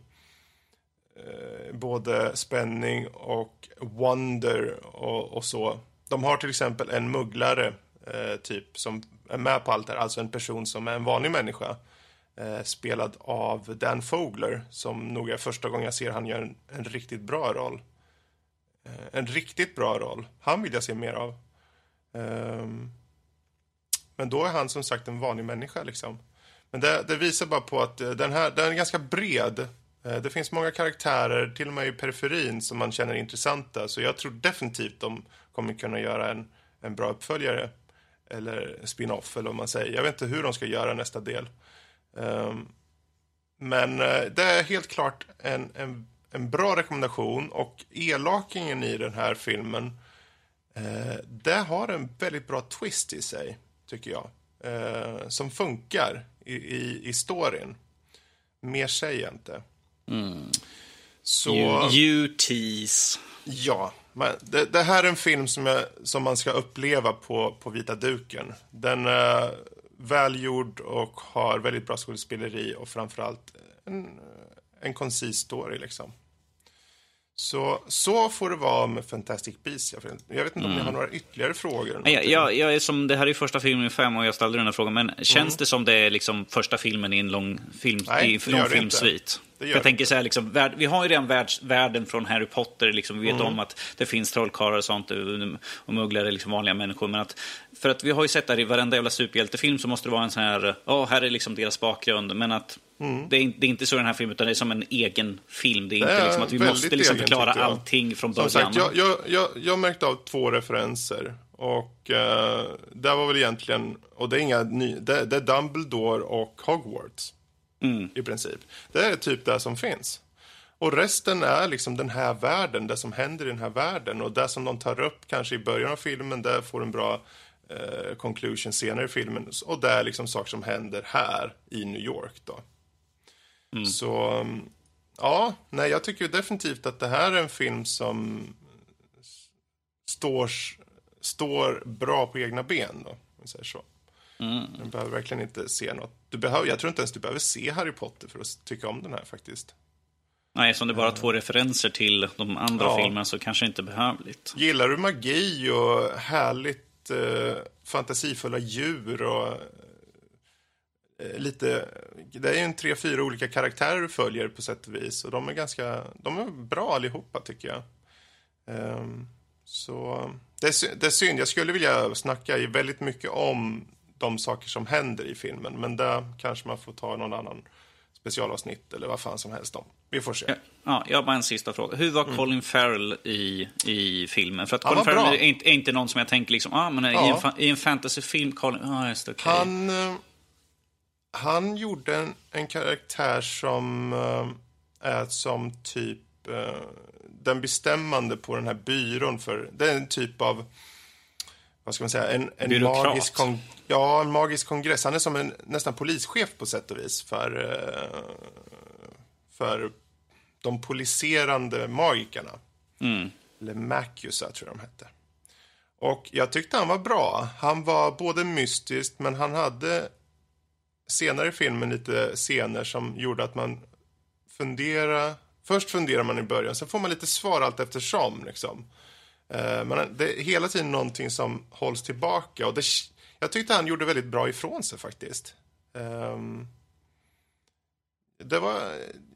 både spänning och wonder och, och, så. De har till exempel en mugglare, typ, som är med på allt det här, alltså en person som är en vanlig människa. Eh, spelad av Dan Fogler, som nog är första gången jag ser han gör en, en riktigt bra roll. Eh, en riktigt bra roll. Han vill jag se mer av. Um, men då är han som sagt en vanlig människa liksom. Men det, det visar bara på att eh, den här, den är ganska bred. Eh, det finns många karaktärer, till och med i periferin, som man känner är intressanta. Så jag tror definitivt de kommer kunna göra en, en bra uppföljare eller spin-off eller vad man säger. Jag vet inte hur de ska göra nästa del. Um, men uh, det är helt klart en, en, en, bra rekommendation och elakingen i den här filmen uh, det har en väldigt bra twist i sig, tycker jag. Uh, som funkar i, i, i storyn. Mer säger jag inte. Mm. Så... You, you tease. Ja, det, det, här är en film som, jag, som man ska uppleva på, på vita duken. Den är välgjord och har väldigt bra skådespeleri och framförallt en, en koncis story liksom. Så, så får det vara med Fantastic Beasts. Jag vet inte om mm. ni har några ytterligare frågor? Ja, jag, jag är som, det här är första filmen i fem och jag ställde den här frågan. Men känns mm. det som det är liksom första filmen i en lång, film, Nej, i, lång filmsvit? Jag tänker så här, liksom, värld, vi har ju redan världs, världen från Harry Potter. Liksom, vi vet mm. om att det finns trollkarlar och sånt och mugglare, liksom vanliga människor. Men att, för att vi har ju sett där i varenda jävla superhjältefilm så måste det vara en sån här, ja, oh, här är liksom deras bakgrund. Men att mm. det, är, det, är, inte så i den här filmen, utan det är som en egen film. Det är, det är inte liksom att vi måste liksom förklara egen, allting från början. Som sagt, jag, jag, jag, jag märkte av två referenser. Och uh, det var väl egentligen, och det är inga ny, det, det är Dumbledore och Hogwarts. Mm. I princip. Det är typ det som finns. Och resten är liksom den här världen, det som händer i den här världen. Och det som de tar upp kanske i början av filmen, det får en bra eh, conclusion senare i filmen. Och det är liksom saker som händer här i New York då. Mm. Så, ja, nej, jag tycker definitivt att det här är en film som står, står bra på egna ben då, om man säger så. Mm. Du behöver verkligen inte se något. Du behöver, jag tror inte ens du behöver se Harry Potter för att tycka om den här faktiskt. Nej, som det bara är två referenser till de andra ja. filmerna så kanske inte behövligt. Gillar du magi och härligt eh, fantasifulla djur och eh, lite... Det är ju en tre, fyra olika karaktärer du följer på sätt och vis. Och de är ganska... De är bra allihopa tycker jag. Um, så det är, det är synd. Jag skulle vilja snacka väldigt mycket om de saker som händer i filmen. Men där kanske man får ta någon annan specialavsnitt eller vad fan som helst om. Vi får se. Ja, jag har bara en sista fråga. Hur var mm. Colin Farrell i, i filmen? För att Colin Farrell är inte, är inte, någon som jag tänker liksom, ah, men ja. i, en, i en fantasyfilm, Colin, ah, just okay. Han, uh, han gjorde en, en karaktär som uh, är som typ uh, den bestämmande på den här byrån för, det är en typ av vad ska man säga, en, en magisk, kon, ja, en magisk kongress. Han är som en nästan polischef på sätt och vis för, eh, för de poliserande magikerna. Mm. Eller Macusa tror jag de hette. Och jag tyckte han var bra. Han var både mystisk, men han hade senare i filmen lite scener som gjorde att man funderar. Först funderar man i början, sen får man lite svar allt eftersom. Liksom. Eh, men det är hela tiden någonting som hålls tillbaka. Och det, jag tyckte han gjorde väldigt bra ifrån sig faktiskt. Um, det var,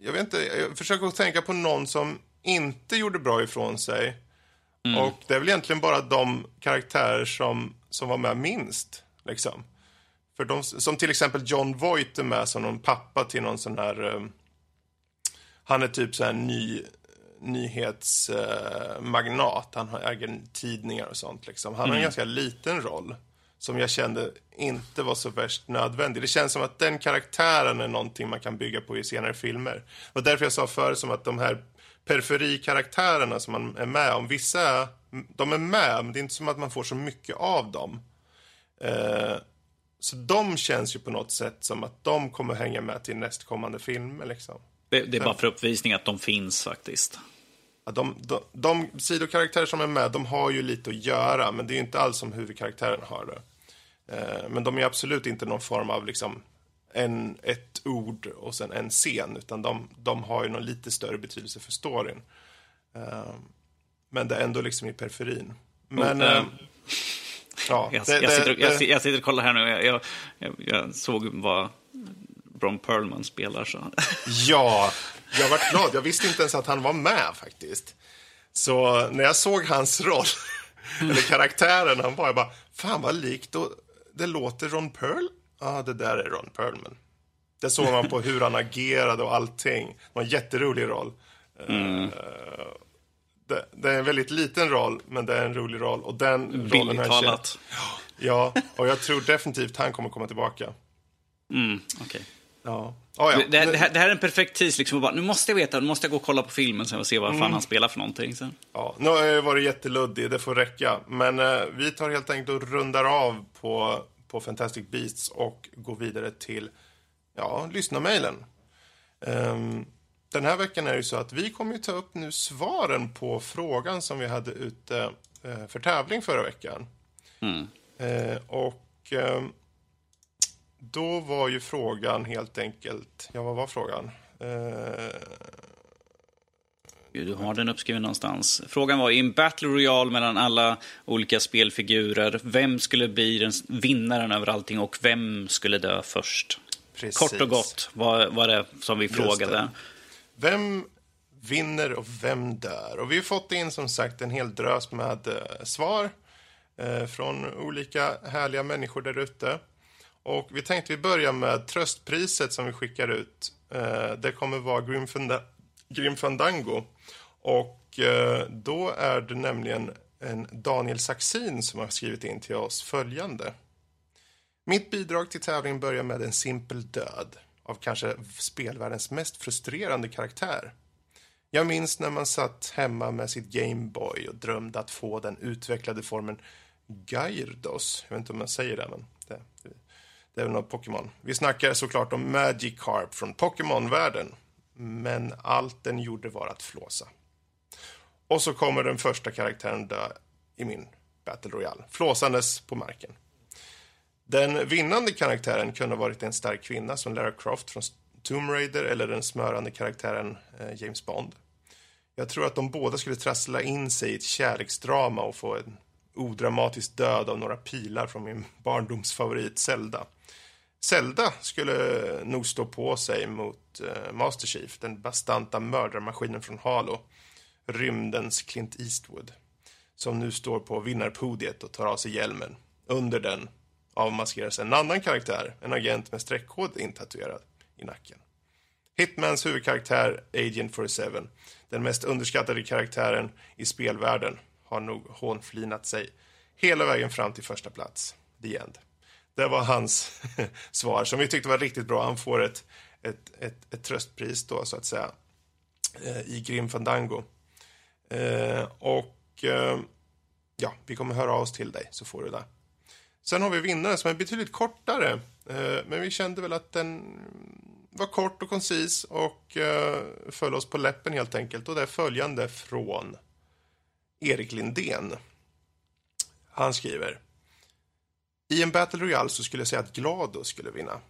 jag vet inte, jag försöker tänka på någon som inte gjorde bra ifrån sig. Mm. Och det är väl egentligen bara de karaktärer som, som var med minst. Liksom. För de, som till exempel John Voight är med som någon pappa till någon sån här... Um, han är typ så här ny nyhetsmagnat. han äger tidningar och sånt. Liksom. Han har en mm. ganska liten roll. som jag kände inte var så värst nödvändig. Det känns som att den karaktären är någonting man kan bygga på i senare filmer. Och därför jag sa förut som att de här periferikaraktärerna som man är med om, vissa de är med, men det är inte som att man får så mycket av dem. Eh, så de känns ju på något sätt som att de kommer hänga med till nästkommande filmer. Liksom. Det, det är bara för uppvisning att de finns faktiskt. Ja, de, de, de sidokaraktärer som är med, de har ju lite att göra, men det är ju inte alls som huvudkaraktären har det. Eh, men de är absolut inte någon form av liksom en, ett ord och sen en scen, utan de, de har ju någon lite större betydelse för storyn. Eh, men det är ändå liksom i periferin. Men... Och, eh, eh, ja, Jag, det- jag, det- sitter, och- jag, jag sitter och kollar här nu. Jag, jag, jag, jag såg vad Bron Perlman spelar. Så. Ja, jag var glad. Jag visste inte ens att han var med faktiskt. Så när jag såg hans roll, eller karaktären han var, jag bara, fan vad likt och det låter Ron Pearl. Ja, det där är Ron Perlman. Det såg man på hur han agerade och allting. Det var en jätterolig roll. Eh, Det, det är en väldigt liten roll, men det är en rolig roll. Och den rollen har jag talat. Ja, och jag tror definitivt han kommer komma tillbaka. Mm, okej. Ja. Oh, ja. det, det, här, det här- är en perfekt tis. Liksom, bara, nu måste jag veta, nu måste jag gå och kolla på filmen sen och se vad Mm. fan han spelar för någonting. Sen. Ja, nu har jag varit jätteluddig, det får räcka. Men eh, vi tar helt enkelt och rundar av på, på Fantastic Beasts och går vidare till ja, lyssnarmailen. Ehm, den här veckan är det så att vi kommer ju ta upp nu svaren på frågan som vi hade ute eh, för tävling förra veckan. Mm. Eh, och ehm, då var ju frågan helt enkelt, ja vad var frågan? Eh, Du har den uppskriven någonstans. Frågan var, i en Battle Royale mellan alla olika spelfigurer, vem skulle bli den vinnaren över allting och vem skulle dö först? precis. Kort och gott var, var det som vi Just frågade. det. Vem vinner och vem dör? Och vi har fått in som sagt en hel drös med eh, svar eh, från olika härliga människor där ute. Och vi tänkte vi börjar med tröstpriset som vi skickar ut. Eh, det kommer vara Grim, Fanda- Grim Fandango. Och eh, då är det nämligen en Daniel Saxin som har skrivit in till oss följande. Mitt bidrag till tävlingen börjar med en simpel död av kanske spelvärldens mest frustrerande karaktär. Jag minns när man satt hemma med sitt Gameboy och drömde att få den utvecklade formen Gyarados. Jag vet inte om man säger det, men det, det är väl något Pokémon. Vi snackar såklart om Magikarp från Pokémon-världen. Men allt den gjorde var att flåsa. Och så kommer den första karaktären dö i min Battle Royale, flåsandes på marken. Den vinnande karaktären kunde ha varit en stark kvinna som Lara Croft från Tomb Raider eller den smörande karaktären eh, James Bond. Jag tror att de båda skulle trassla in sig i ett kärleksdrama och få en odramatisk död av några pilar från min barndomsfavorit Zelda. Zelda skulle nog stå på sig mot eh, Master Chief, den bastanta mördarmaskinen från Halo, rymdens Clint Eastwood, som nu står på vinnarpodiet och tar av sig hjälmen. Under den avmaskeras en annan karaktär, en agent med streckkod intatuerad i nacken. Hitmans huvudkaraktär, Agent 47, den mest underskattade karaktären i spelvärlden, har nog hånflinat sig hela vägen fram till första plats. The End. Det var hans svar, som vi tyckte var riktigt bra. Han får ett, ett, ett, ett tröstpris då, så att säga, eh, i Grim Fandango. Eh, och eh, ja, vi kommer höra av oss till dig, så får du det. Sen har vi vinnaren som är betydligt kortare, eh, men vi kände väl att den var kort och koncis och eh, föll oss på läppen helt enkelt. Och det är följande från Erik Lindén. Han skriver. I en Battle Royale så skulle jag säga att Glado skulle vinna.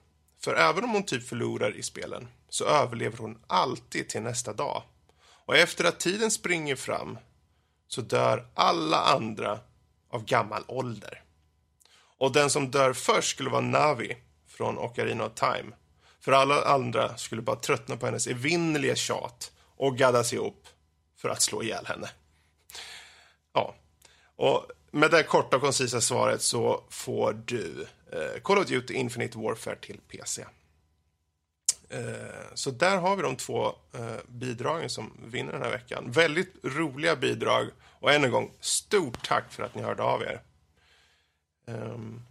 För även om hon typ förlorar i spelen så överlever hon alltid till nästa dag. Och efter att tiden springer fram så dör alla andra av gammal ålder. Och den som dör först skulle vara Navi från Ocarina of Time. För alla andra skulle bara tröttna på hennes evinnerliga tjat och gaddas ihop för att slå ihjäl henne. Ja, och med det korta och koncisa svaret så får du eh, Call of Duty Infinite Warfare till PC. Eh, så där har vi de två eh, bidragen som vinner den här veckan. Väldigt roliga bidrag och än en gång, stort tack för att ni hörde av er. Ehm,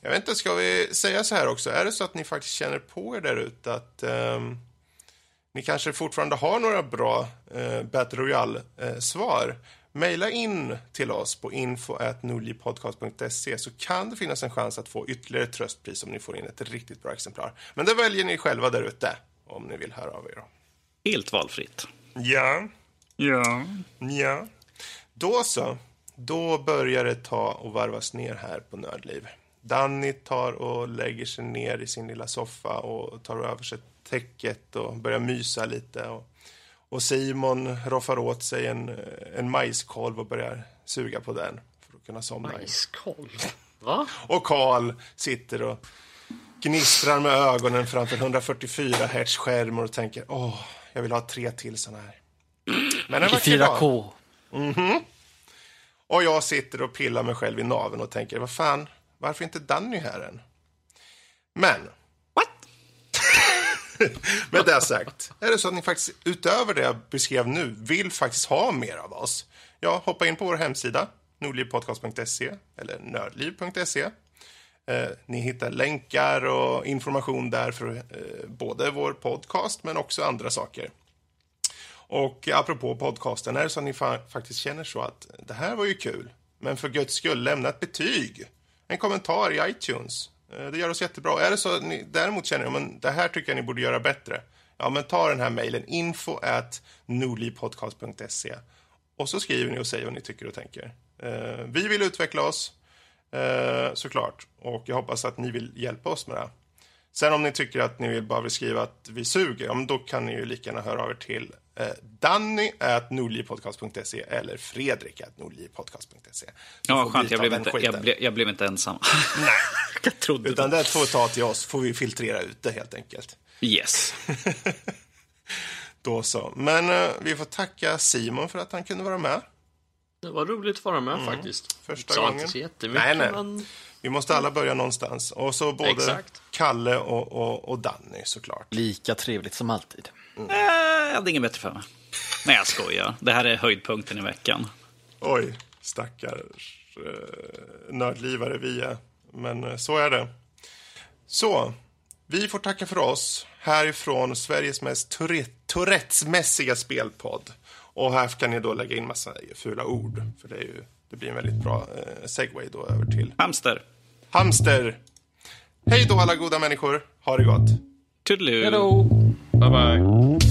Jag vet inte, ska vi säga så här också? Är det så att ni faktiskt känner på er där ute att ehm, ni kanske fortfarande har några bra eh, Battle Royale-svar? Maila in till oss på info.nordlivpodcast.se så kan det finnas en chans att få ytterligare tröstpris om ni får in ett riktigt bra exemplar. Men det väljer ni själva där ute om ni vill höra av er. Helt valfritt. Ja, Ja. ja. Då så. Då börjar det ta och varvas ner här på Nördliv. Danny tar och lägger sig ner i sin lilla soffa och tar över sig täcket och börjar mysa lite. Och, och Simon roffar åt sig en, en majskolv och börjar suga på den för att kunna somna. Majskolv? Va? Och Karl sitter och gnistrar med ögonen framför 144 hertz skärm och tänker åh, jag vill ha tre till såna här. Men en I vacker dag. 4K. Och jag sitter och pillar mig själv i naven och tänker, vad fan, varför inte Danny här än? Men, What? med det sagt, är det så att ni faktiskt utöver det jag beskrev nu vill faktiskt ha mer av oss? Ja, hoppa in på vår hemsida, nordlivpodcast.se eller nördliv.se. Eh, ni hittar länkar och information där för eh, både vår podcast men också andra saker. Och apropå podcasten, är det så att ni fa- faktiskt känner så att det här var ju kul, men för guds skull, lämna ett betyg. En kommentar i iTunes. Eh, det gör oss jättebra. Är det så att ni däremot känner att det här tycker jag ni borde göra bättre, ja men ta den här mejlen, info at nordlivpodcast.se och så skriver ni och säger vad ni tycker och tänker. Eh, vi vill utveckla oss, eh, såklart, och jag hoppas att ni vill hjälpa oss med det. Sen om ni tycker att ni vill bara vill skriva att vi suger, ja, men då kan ni ju lika gärna höra av er till Danny at nordlivpodcast.se eller Fredrik at nordlivpodcast.se. Ja, skönt. Jag blev, inte, jag, blev, jag blev inte ensam. Nej. jag trodde Utan det. får vi ta till oss, får vi filtrera ut det helt enkelt. Yes. Då så. Men eh, vi får tacka Simon för att han kunde vara med. Det var roligt att vara med faktiskt. Första Sa gången. inte så jättemycket, Nej, nej. men Vi måste alla börja någonstans. Och så både Exakt. Kalle och, och, och Danny såklart. Lika trevligt som alltid. Äh, jag hade inget bättre för mig. Nej, jag skojar. Det här är höjdpunkten i veckan. Oj, stackars eh, nördlivare vi är. Men eh, så är det. Så, vi får tacka för oss härifrån Sveriges mest Tourette- Tourettes-mässiga spelpodd. Och här kan ni då lägga in massa fula ord. För det, är ju, det blir en väldigt bra eh, segway då över till Hamster. hamster. Hej då alla goda människor. Ha det gott. Toodaloo. Hejdå! 拜拜。